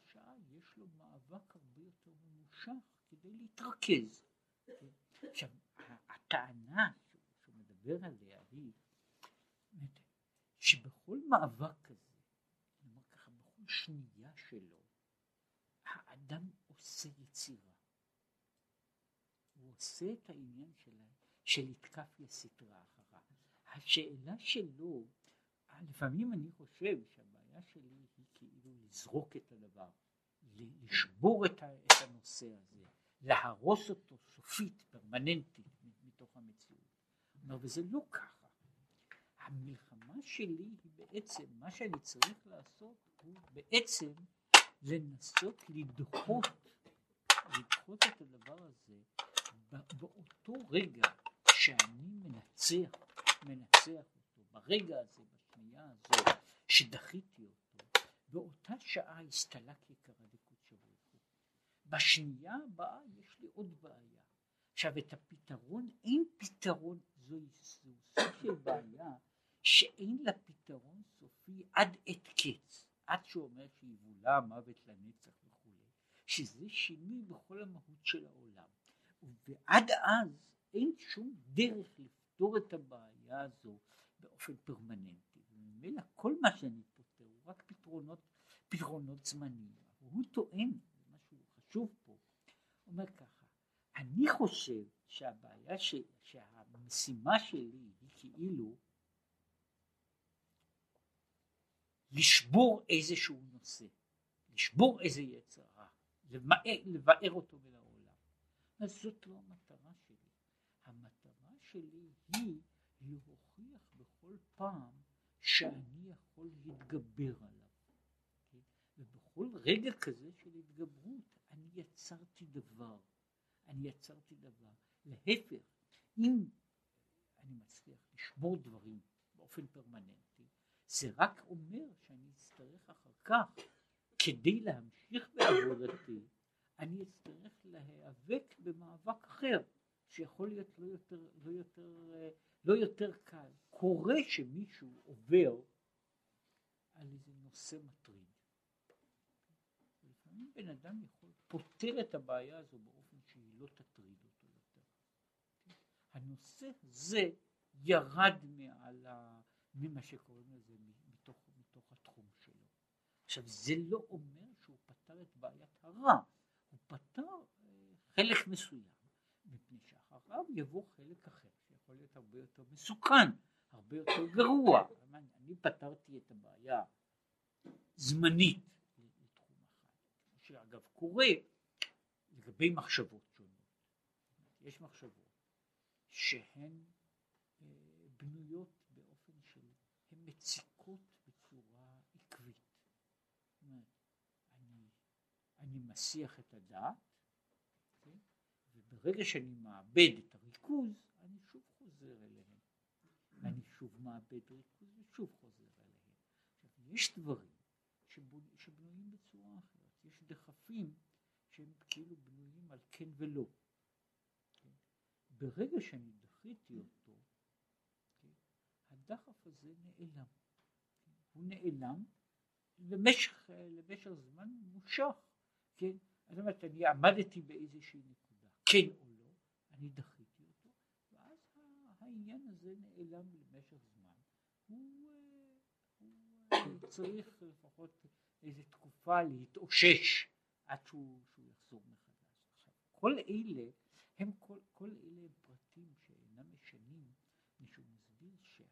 A: שעה יש לו מאבק הרבה יותר ממושך כדי להתרכז כן? עכשיו הטענה שהוא מדבר עליה היא שבכל מאבק כזה, נאמר ככה, בכל השנייה שלו, האדם עושה יצירה. הוא עושה את העניין שלה, של יתקף לסטרה אחריו. השאלה שלו, לפעמים אני חושב שהבעיה שלי היא כאילו לזרוק את הדבר, לשבור את הנושא הזה, להרוס אותו סופית, פרמננטית, מתוך המציאות. אומר, וזה לא ככה. המלחמה שלי היא בעצם, מה שאני צריך לעשות הוא בעצם לנסות לדחות, לדחות את הדבר הזה באותו רגע שאני מנצח, מנצח אותו, ברגע הזה, בשנייה הזו, שדחיתי אותו, באותה שעה הסתלק יקרה דקודשא ברוך. בשנייה הבאה יש לי עוד בעיה. עכשיו את הפתרון, אין פתרון, זו סוג של בעיה שאין לה פתרון סופי עד עת קץ, עד שהוא אומר שיבולע מוות לנצח וכולי, שזה שינוי בכל המהות של העולם. ועד אז אין שום דרך לפתור את הבעיה הזו באופן פרמננטי. וממילא כל מה שאני פותר הוא רק פתרונות, פתרונות זמניים. הוא טוען, משהו חשוב פה, הוא אומר ככה, אני חושב שהבעיה, ש, שהמשימה שלי היא כאילו לשבור איזשהו נושא, לשבור איזה יצר לבאר אותו מן העולם. אז זאת לא המטרה שלי. המטרה שלי היא להוכיח בכל פעם שאני יכול להתגבר עליו. כן? ובכל רגע כזה של התגברות אני יצרתי דבר. אני יצרתי דבר. להפך, אם אני מצליח לשבור דברים באופן פרמננטי, זה רק אומר שאני אצטרך אחר כך, כדי להמשיך בעבודתי, אני אצטרך להיאבק במאבק אחר, שיכול להיות לא יותר, לא יותר, לא יותר קל. קורה שמישהו עובר על איזה נושא מטריד. לפעמים בן אדם יכול, פותר את הבעיה הזו באופן לא תטריד אותו יותר. הנושא הזה ירד מעל ה... ממה שקוראים לזה מתוך, מתוך התחום שלו. עכשיו זה לא אומר שהוא פתר את בעיית הרע, הוא פתר אה, חלק מסוים, מפני שאחריו יבוא חלק אחר שיכול להיות הרבה יותר מסוכן, הרבה יותר גרוע. אני פתרתי את הבעיה זמנית לתחום אחד, שאגב קורה לגבי מחשבות. יש מחשבות שהן אה, בנויות מציקות בצורה עקבית. אני, אני מסיח את הדעת, כן? וברגע שאני מאבד את הריכוז, אני שוב חוזר אליהם. אני שוב מאבד ריכוז ושוב חוזר אליהם. עכשיו, יש דברים שבנויים בצורה אחרת. יש דחפים שהם כאילו בנויים על כן ולא. כן? ברגע שאני דחיתי אותו, הדחף הזה נעלם. הוא נעלם למשך, למשך זמן ממושך, כן? זאת אומרת, אני עמדתי באיזושהי נקודה, כן או לא, אני דחיתי אותו, ואז העניין הזה נעלם למשך זמן. הוא, הוא צריך לפחות איזו תקופה להתאושש עד שהוא, שהוא יחזור מחדש. כל אלה הם כל, כל אלה הם פרטים שאינם משנים, משום מסביר שה...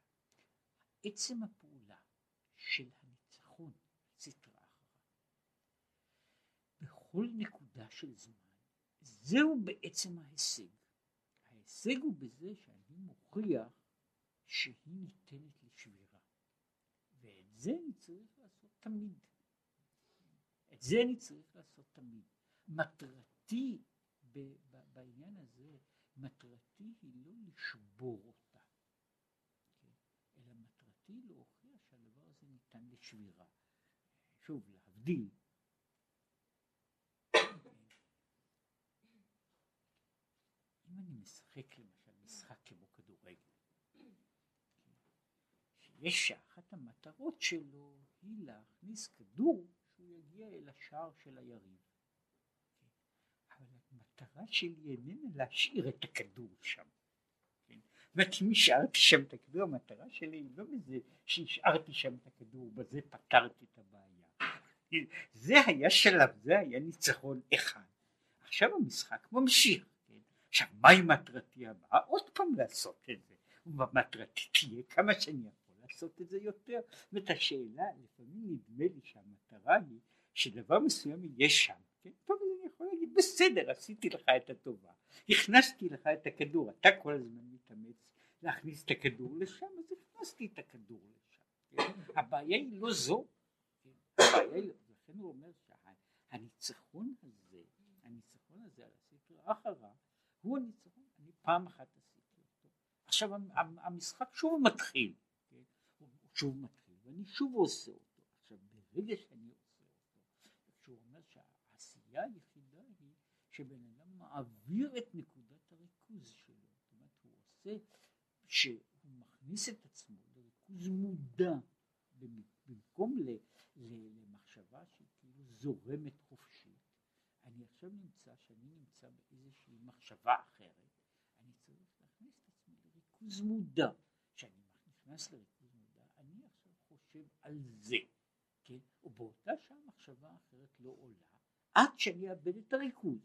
A: עצם הפעולה של הניצחון, סטרה אחריו, בכל נקודה של זמן, זהו בעצם ההישג. ההישג הוא בזה שאני מוכיח שהיא ניתנת לשבירה. ואת זה אני צריך לעשות תמיד. את זה אני צריך לעשות תמיד. מטרתי בעניין הזה, מטרתי היא לא לשבור אותה. מטרתי להוכיח שהדבר הזה ניתן לשבירה. שוב, להבדיל. אם אני משחק למשל משחק כמו כדורגל, שיש שאחת המטרות שלו היא להכניס כדור שהוא יגיע אל השער של היריב. המטרה שלי איננה להשאיר את הכדור שם. זאת אם השארתי שם את הכדור, המטרה שלי היא לא בזה שהשארתי שם את הכדור, בזה פתרתי את הבעיה, זה היה שלב, זה היה ניצחון אחד. עכשיו המשחק ממשיך. כן? עכשיו מהי מטרתי הבאה? עוד פעם לעשות את זה. ומטרתי תהיה כמה שאני יכול לעשות את זה יותר. ואת השאלה, לפעמים נדמה לי שהמטרה היא שדבר מסוים יהיה שם. כן? אני יכול להגיד, בסדר, עשיתי לך את הטובה. הכנסתי לך את הכדור, אתה כל הזמן מתאמץ להכניס את הכדור לשם, אז הכנסתי את הכדור לשם. כן? הבעיה היא לא זו. הבעיה היא, לכן הוא אומר שהניצחון הזה, הניצחון הזה על הספר אחריו, הוא הניצחון, אני פעם אחת עשיתי אותו. עכשיו המשחק שוב מתחיל, כן? שוב מתחיל, ואני שוב עושה אותו. עכשיו ברגע שאני עושה אותו, שהוא אומר שהעשייה היחידה היא שבן אדם מעביר את נקודת הריכוז שלו, זאת אומרת הוא עושה, שהוא מכניס את עצמו לריכוז מודע במקום ל, ל, למחשבה שהיא כאילו זורמת חופשית, אני עכשיו נמצא, שאני נמצא באיזושהי מחשבה אחרת, אני צריך להכניס את עצמי לריכוז מודע. כשאני נכנס לריכוז מודע, אני עכשיו חושב על זה, כן? ובאותה שעה מחשבה אחרת לא עולה, עד שאני אאבד את הריכוז.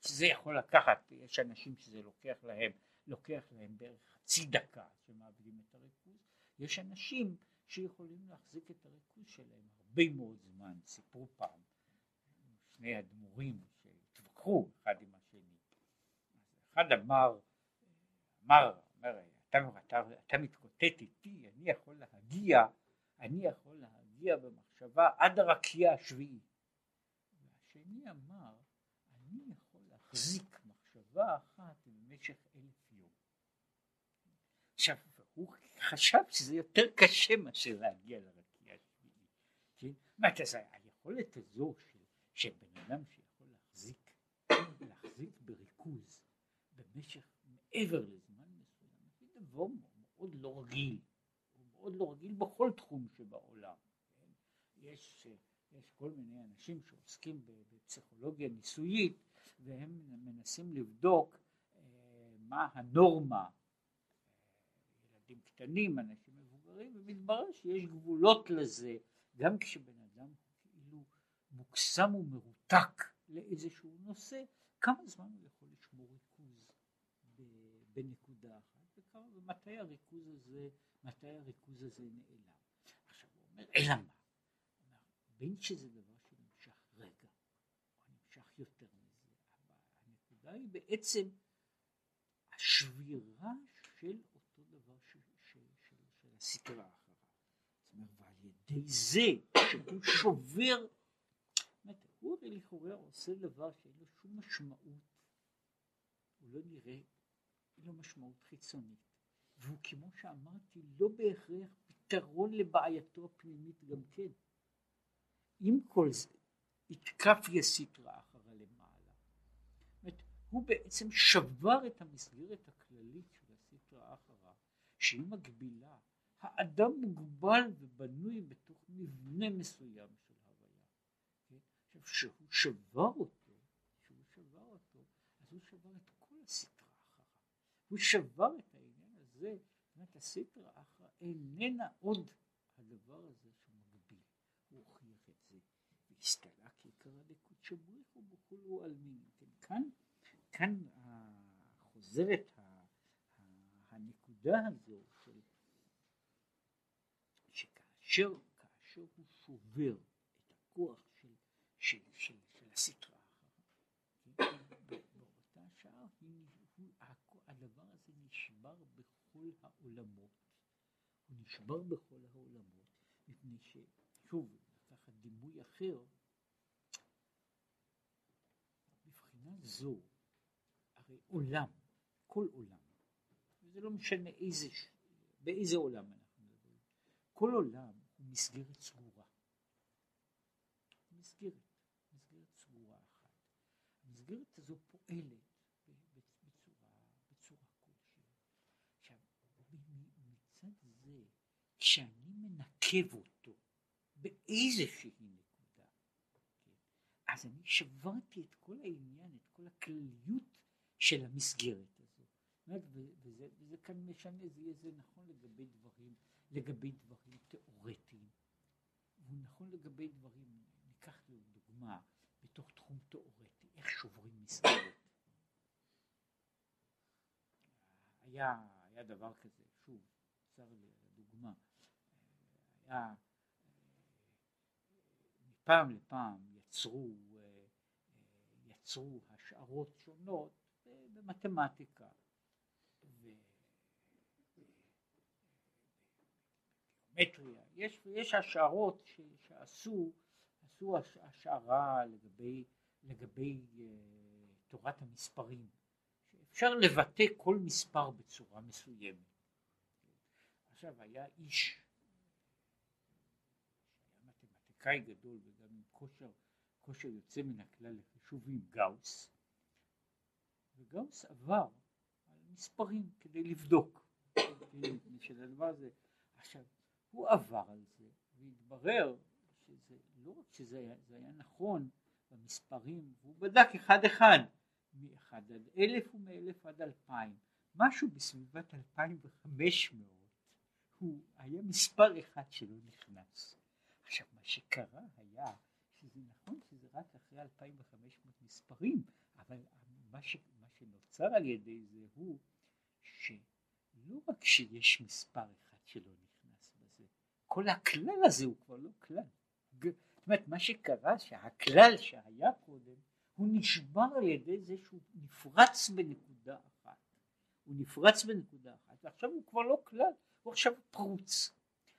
A: שזה יכול לקחת, יש אנשים שזה לוקח להם, לוקח להם בערך חצי דקה שמאבדים את הריכוז, יש אנשים שיכולים להחזיק את הריכוז שלהם הרבה מאוד זמן, סיפרו פעם שני אדמו"רים שהתווכחו אחד עם השני, אחד אמר, אמר, אומר, אתה, אתה, אתה מתקוטט איתי, אני יכול להגיע, אני יכול להגיע במחשבה עד הרקיע השביעי, והשני אמר, אני יכול להחזיק מחשבה אחת במשך אלף יום. עכשיו, הוא חשב שזה יותר קשה מאשר להגיע לרקיע השביעי. כן? מה אתה יודע, היכולת הזו של, של בן אדם שיכול להחזיק, להחזיק בריכוז במשך מעבר לזמן דבר מאוד לא רגיל, הוא מאוד לא רגיל בכל תחום שבעולם. כן? יש, יש כל מיני אנשים שעוסקים בפסיכולוגיה ניסויית והם מנסים לבדוק אה, מה הנורמה ילדים קטנים, אנשים מבוגרים, ומתברר שיש גבולות לזה, גם כשבן אדם כאילו מוקסם ומרותק לאיזשהו נושא, כמה זמן הוא יכול לשמור ריכוז בנקודה ומתי הריכוז הזה, מתי הריכוז הזה נעלם. עכשיו הוא אומר, אלא מה? בין שזה דבר שנמשך רגע, או נמשך יותר מזה, אבל הנקודה היא בעצם השבירה של הסטרה אחריו. זאת אומרת, ועל ידי זה שהוא שובר, זאת הוא הרי לכאורה עושה דבר שאין לו שום משמעות, הוא לא נראה, אין לו משמעות חיצונית, והוא כמו שאמרתי לא בהכרח פתרון לבעייתו הפנימית גם כן. עם כל זה, יתקף יסיטרא אחרא למעלה. זאת הוא בעצם שבר את המסגרת הכללית של הסטרא אחרא, שהיא מגבילה האדם מוגבל ובנוי בתוך מבנה מסוים של הוויה. כן? עכשיו כשהוא שבר אותו, כשהוא שבר אותו, אז הוא שבר את כל הסטרה אחריו. הוא שבר את הזה, זאת הסטרה אחרא איננה עוד הדבר הזה שמגביל. הוא הוכיח את זה. והסתלה כי קרא לקודשא בריך ובכולו עלמין. כאן, כאן חוזרת הנקודה הזו כאשר, כאשר הוא שובר את הכוח של, של, של, של הסטרה אחריו, באותה שעה הוא, הדבר הזה נשבר בכל העולמות, הוא נשבר בכל העולמות, מפני ששוב, לקחת דימוי אחר, מבחינה זו, הרי עולם, כל עולם, וזה לא משנה איזה, באיזה עולם אנחנו מדברים, כל עולם מסגרת סגורה. מסגרת, מסגרת סגורה אחת. המסגרת הזו פועלת בצורה, בצורה כלשהי. עכשיו, מצד זה, כשאני מנקב אותו באיזושהי נקודה, כן, אז אני שברתי את כל העניין, את כל הכלליות של המסגרת הזו. וזה, וזה כאן משנה, זה יהיה זה נכון לגבי דברים, לגבי דברים תיאורטיים. והוא נכון לגבי דברים, ניקח דוגמה בתוך תחום תיאורטי, איך שוברים מסגרת. היה, היה דבר כזה, שוב, צר לי על הדוגמה, מפעם לפעם יצרו, יצרו השערות שונות במתמטיקה. וגיאומטריה, יש, יש השערות ש, שעשו עשו השערה לגבי, לגבי uh, תורת המספרים, שאפשר לבטא כל מספר בצורה מסוימת. עכשיו היה איש, היה מתמטיקאי גדול וגם עם כושר, כושר יוצא מן הכלל לחישובים, גאוס, וגאוס עבר על מספרים כדי לבדוק, של הדבר הזה. עכשיו, הוא עבר על זה והתברר שזה לא רק שזה היה, היה נכון במספרים, הוא בדק אחד אחד, מאחד עד אלף ומאלף עד אלפיים, משהו בסביבת אלפיים וחמש מאות, הוא היה מספר אחד שלא נכנס. עכשיו מה שקרה היה שזה נכון שזה רק אחרי אלפיים וחמש מאות מספרים, אבל מה, ש, מה שנוצר על ידי זה הוא שלא רק שיש מספר אחד שלא נכנס בזה, כל הכלל הזה הוא כבר לא כלל. זאת אומרת מה שקרה שהכלל שהיה קודם הוא נשבר על ידי זה שהוא נפרץ בנקודה אחת הוא נפרץ בנקודה אחת ועכשיו הוא כבר לא כלל הוא עכשיו פרוץ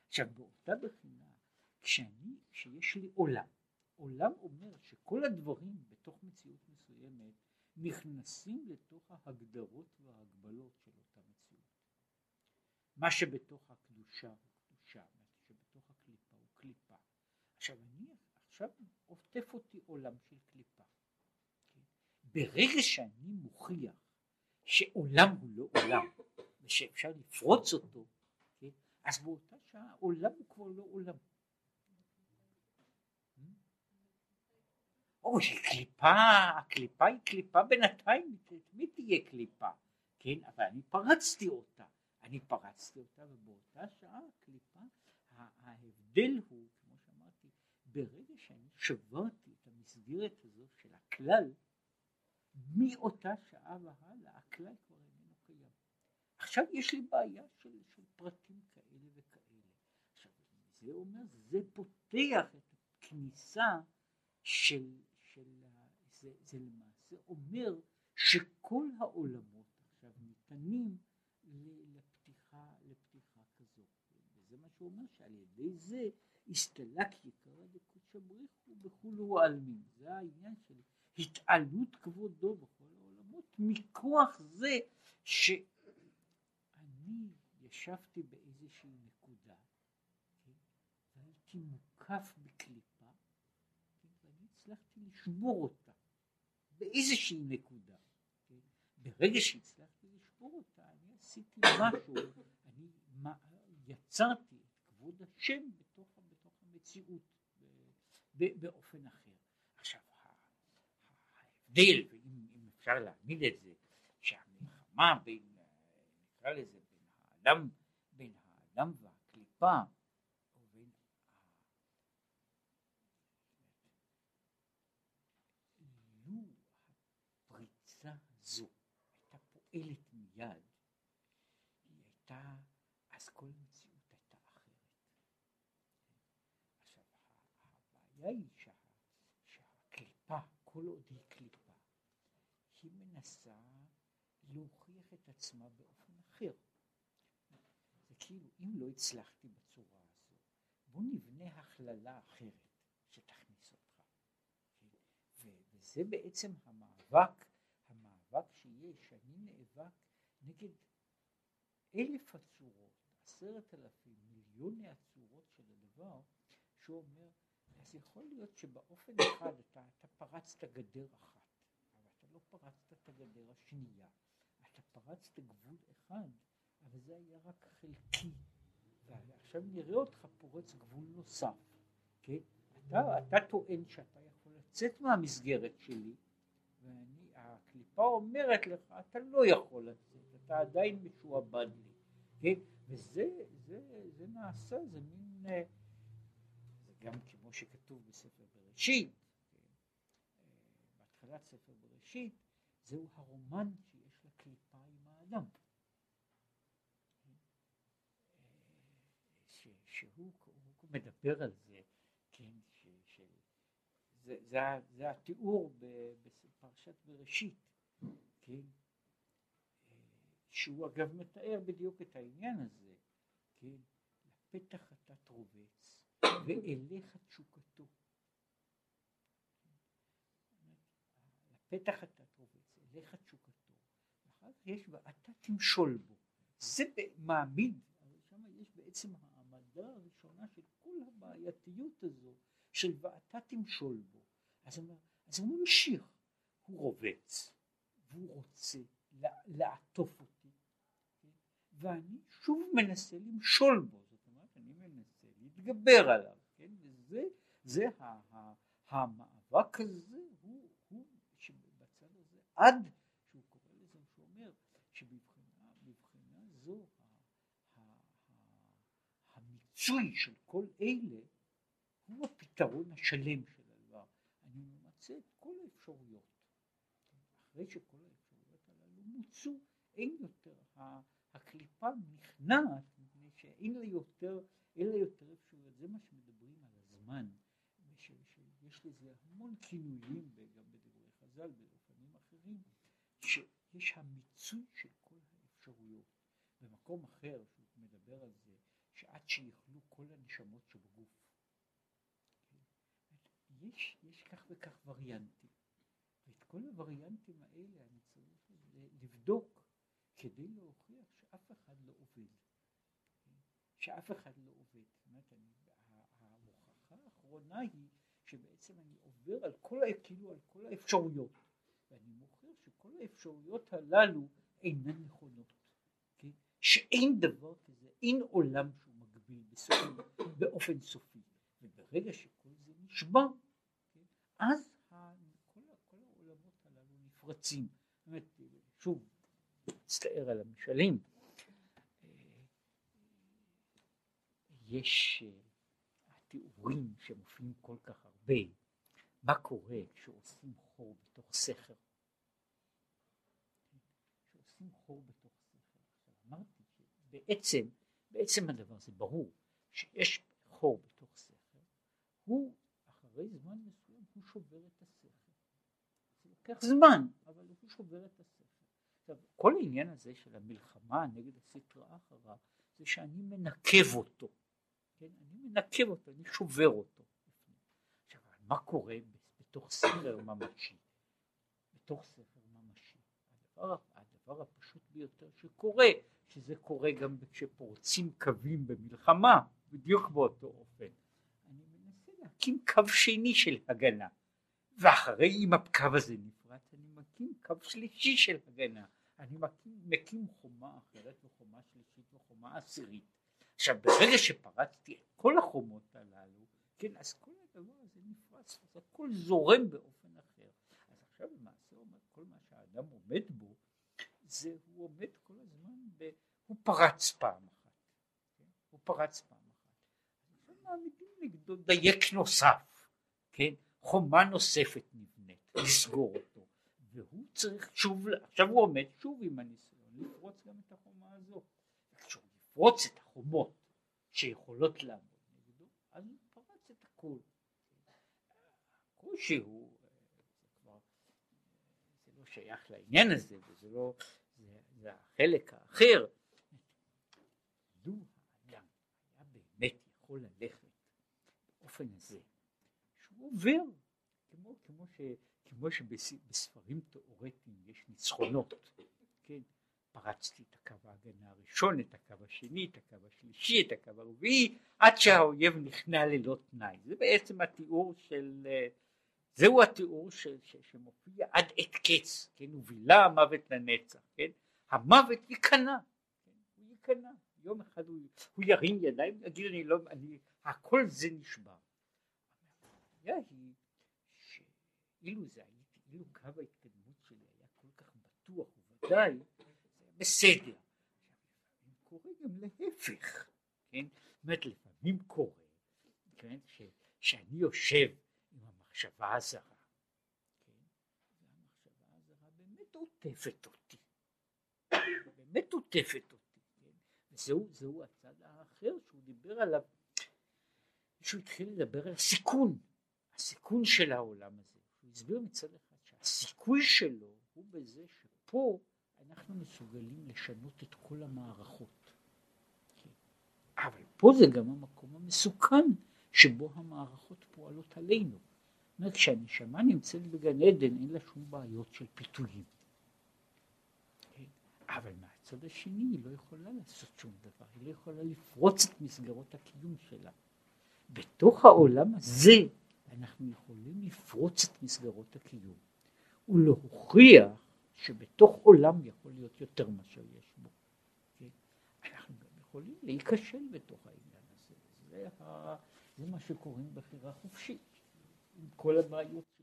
A: עכשיו באותה בחינה כשאני כשיש לי עולם עולם אומר שכל הדברים בתוך מציאות מסוימת נכנסים לתוך ההגדרות וההגבלות של אותה מציאות מה שבתוך הקדושה הוא קדושה מה שבתוך הקליפה הוא קליפה עכשיו אני עכשיו עוטף אותי עולם של קליפה. כן? ברגע שאני מוכיח שעולם הוא לא עולם ושאפשר לפרוץ אותו, כן? אז באותה שעה עולם הוא כבר לא עולם. או שקליפה, הקליפה היא קליפה בינתיים, מי תהיה קליפה? כן, אבל אני פרצתי אותה, אני פרצתי אותה ובאותה שעה הקליפה, ההבדל הוא ברגע שאני שברתי את המסגרת הזו של הכלל, מאותה שעה והלאה הכלל כבר איננו קיים. עכשיו יש לי בעיה של, של פרטים כאלה וכאלה. עכשיו זה אומר, זה פותח את הכניסה של זה, זה למעשה אומר שכל העולמות עכשיו ניתנים לפתיחה, לפתיחה כזו. וזה מה שהוא אומר שעל ידי זה הסתלק יקרא דקודשא בריחו בכולו העלמין. זה העניין של התעלות כבודו בכל העולמות מכוח זה שאני ישבתי באיזושהי נקודה כן, והייתי מוקף בקליפה כן, ואני הצלחתי לשבור אותה באיזושהי נקודה. כן. ברגע שהצלחתי לשבור אותה אני עשיתי משהו, אני יצרתי את כבוד השם המציאות באופן אחר. עכשיו ההבדל, ואם אפשר להעמיד את זה, שהמלחמה בין, נקרא לזה, בין האדם, בין האדם והקליפה, או בין לו הפריצה הזו הייתה פועלת מיד, היא הייתה, אז כל הבעיה היא שה, שהקליפה, כל עוד היא קליפה, היא מנסה להוכיח את עצמה באופן אחר. זה כאילו, אם לא הצלחתי בצורה הזו, בוא נבנה הכללה אחרת שתכניס אותך. ו- וזה בעצם המאבק שיש, שאני נאבק נגד אלף הצורות, עשרת אלפים, מיליוני הצורות של הדבר, שהוא אומר אז יכול להיות שבאופן אחד אתה, אתה פרצת גדר אחת, אבל אתה לא פרצת את הגדר השנייה. אתה פרצת גבול אחד, אבל זה היה רק חלקי. ועכשיו נראה אותך פורץ גבול נוסף, כן? אתה, אתה טוען שאתה יכול לצאת מהמסגרת שלי, והקליפה אומרת לך, אתה לא יכול לצאת, אתה עדיין משועבד לי, כן? וזה זה, זה נעשה, זה מין... גם כמו שכתוב בספר בראשית, בהתחלת ספר בראשית, זהו הרומן שיש לקליפה עם האדם. שהוא מדבר על זה, כן, ש, ש, זה, זה, זה התיאור בפרשת בראשית, כן, שהוא אגב מתאר בדיוק את העניין הזה, כן, לפתח אתה תרובץ ואליך תשוקתו. לפתח אתה תרובץ, אליך תשוקתו, ואחר כך יש ואתה תמשול בו. זה מעמיד, שם יש בעצם העמדה הראשונה של כל הבעייתיות הזו של ואתה תמשול בו. אז, אז הוא ממשיך, הוא רובץ, והוא רוצה לעטוף אותי, כן? ואני שוב מנסה למשול בו, זאת אומרת אני מנסה להתגבר עליו, כן? וזה זה המאבק הזה הוא, הוא שבצד הזה עד שהוא קורא לזה, שהוא אומר שבבחינה זו המיצוי של כל אלה הוא הפתרון השלם של הדבר. אני ממצה את כל האפשרויות. אחרי שכל האפשרויות הללו מוצו, אין יותר, הקליפה נכנעת מפני שאין לה יותר, אין לה יותר אפשרויות. זה מה שמדברים על הזמן, שיש לזה המון כינויים גם בדברי חז"ל באופנים אחרים, שיש המיצוי של כל האפשרויות. במקום אחר שהוא מדבר על זה, שעד שיכלו כל הנשמות שבגוף. יש, יש כך וכך וריאנטים, ואת כל הווריאנטים האלה אני צריך לבדוק כדי להוכיח שאף אחד לא עובד, שאף אחד לא עובד. זאת אומרת, אני, ההוכחה האחרונה היא שבעצם אני עובר על כל, כאילו על כל האפשרויות, ואני מוכיח שכל האפשרויות הללו אינן נכונות, כן? שאין דבר כזה, אין עולם שהוא מגביל בסופי, באופן סופי, וברגע שכל זה נשבר, כן? אז כל, כל העולמות הללו נפרצים. באמת, שוב, מצטער על המשלים, יש התיאורים שמופיעים כל כך הרבה, מה קורה כשעושים חור בתוך סכר. כשעושים חור בתוך סכר. אמרתי שבעצם, בעצם הדבר זה ברור, שיש חור בתוך סכר, הוא אחרי זמן מסוים הוא שובר את הסכר. זה לוקח זמן, אבל הוא שובר את הסכר. עכשיו, כל העניין הזה של המלחמה נגד הסטרא אחרא זה שאני מנקב אותו. כן? אני מנקב אותו, אני שובר אותו. עכשיו, מה קורה בתוך ספר ממשי? בתוך ספר ממשי. הדבר, הדבר הפשוט ביותר שקורה, שזה קורה גם כשפורצים קווים במלחמה, בדיוק באותו אופן. אני מנסה להקים קו שני של הגנה, ואחרי אם הקו הזה נפרץ, אני מקים קו שלישי של הגנה. אני מקים, מקים חומה אחרת וחומה שלישית וחומה עשירית. עכשיו ברגע שפרצתי את כל החומות הללו, כן, אז כל הדבר הזה נפרץ, אז הכל זורם באופן אחר. אז עכשיו למעשה אומר, כל מה שהאדם עומד בו, זה הוא עומד כל הזמן, ב, הוא פרץ פעם אחת, כן? הוא פרץ פעם אחת. עכשיו מעמידים נגדו דייק נוסף, כן, חומה נוספת נבנית, לסגור אותו, והוא צריך שוב, עכשיו הוא עומד שוב עם הניסיון לפרוץ גם את החומה הזו. יפרוץ את החומות שיכולות לעמוד נגדו, אז הוא פרץ את הכל. הקושי הוא, זה לא שייך לעניין הזה, וזה לא, זה, זה החלק האחר. לו האדם היה באמת יכול ללכת באופן הזה, שהוא עובר, כמו, כמו, ש, כמו שבספרים תיאורטיים יש ניצחונות? פרצתי את הקו ההגנה הראשון, את הקו השני, את הקו השלישי, את הקו הרביעי, עד שהאויב נכנע ללא תנאי. זה בעצם התיאור של, זהו התיאור של, ש, שמופיע עד עת קץ, כן, ובילה המוות לנצח, כן, המוות ייכנע, כן? הוא ייכנע, יום אחד הוא, הוא ירים ידיים, יגיד אני לא, אני, הכל זה נשבר. הבעיה היא שאילו זה הייתי, אילו קו ההתקדמות שלי היה כל כך בטוח וודאי, בסדר. קורה גם להפך, כן? זאת אומרת לפעמים קורה, כן? ש, שאני יושב עם המחשבה הזרה, כן? והמחשבה הזרה באמת עוטפת אותי, באמת עוטפת אותי, כן? וזהו זהו הצד האחר שהוא דיבר עליו, שהוא התחיל לדבר על הסיכון, הסיכון של העולם הזה, הוא הסביר מצד אחד שהסיכוי שלו הוא בזה שפה אנחנו מסוגלים לשנות את כל המערכות. כן? אבל פה זה גם המקום המסוכן שבו המערכות פועלות עלינו. זאת אומרת, כשהנשמה נמצאת בגן עדן אין לה שום בעיות של פיתויים. כן? אבל מהצד השני היא לא יכולה לעשות שום דבר, היא לא יכולה לפרוץ את מסגרות הקיום שלה. בתוך העולם הזה אנחנו יכולים לפרוץ את מסגרות הקיום ולהוכיח שבתוך עולם יכול להיות יותר מאשר יש בו. כן? אנחנו גם יכולים להיכשל בתוך העניין הזה. זה, מה שקוראים בחירה חופשית, עם כל הבעיות.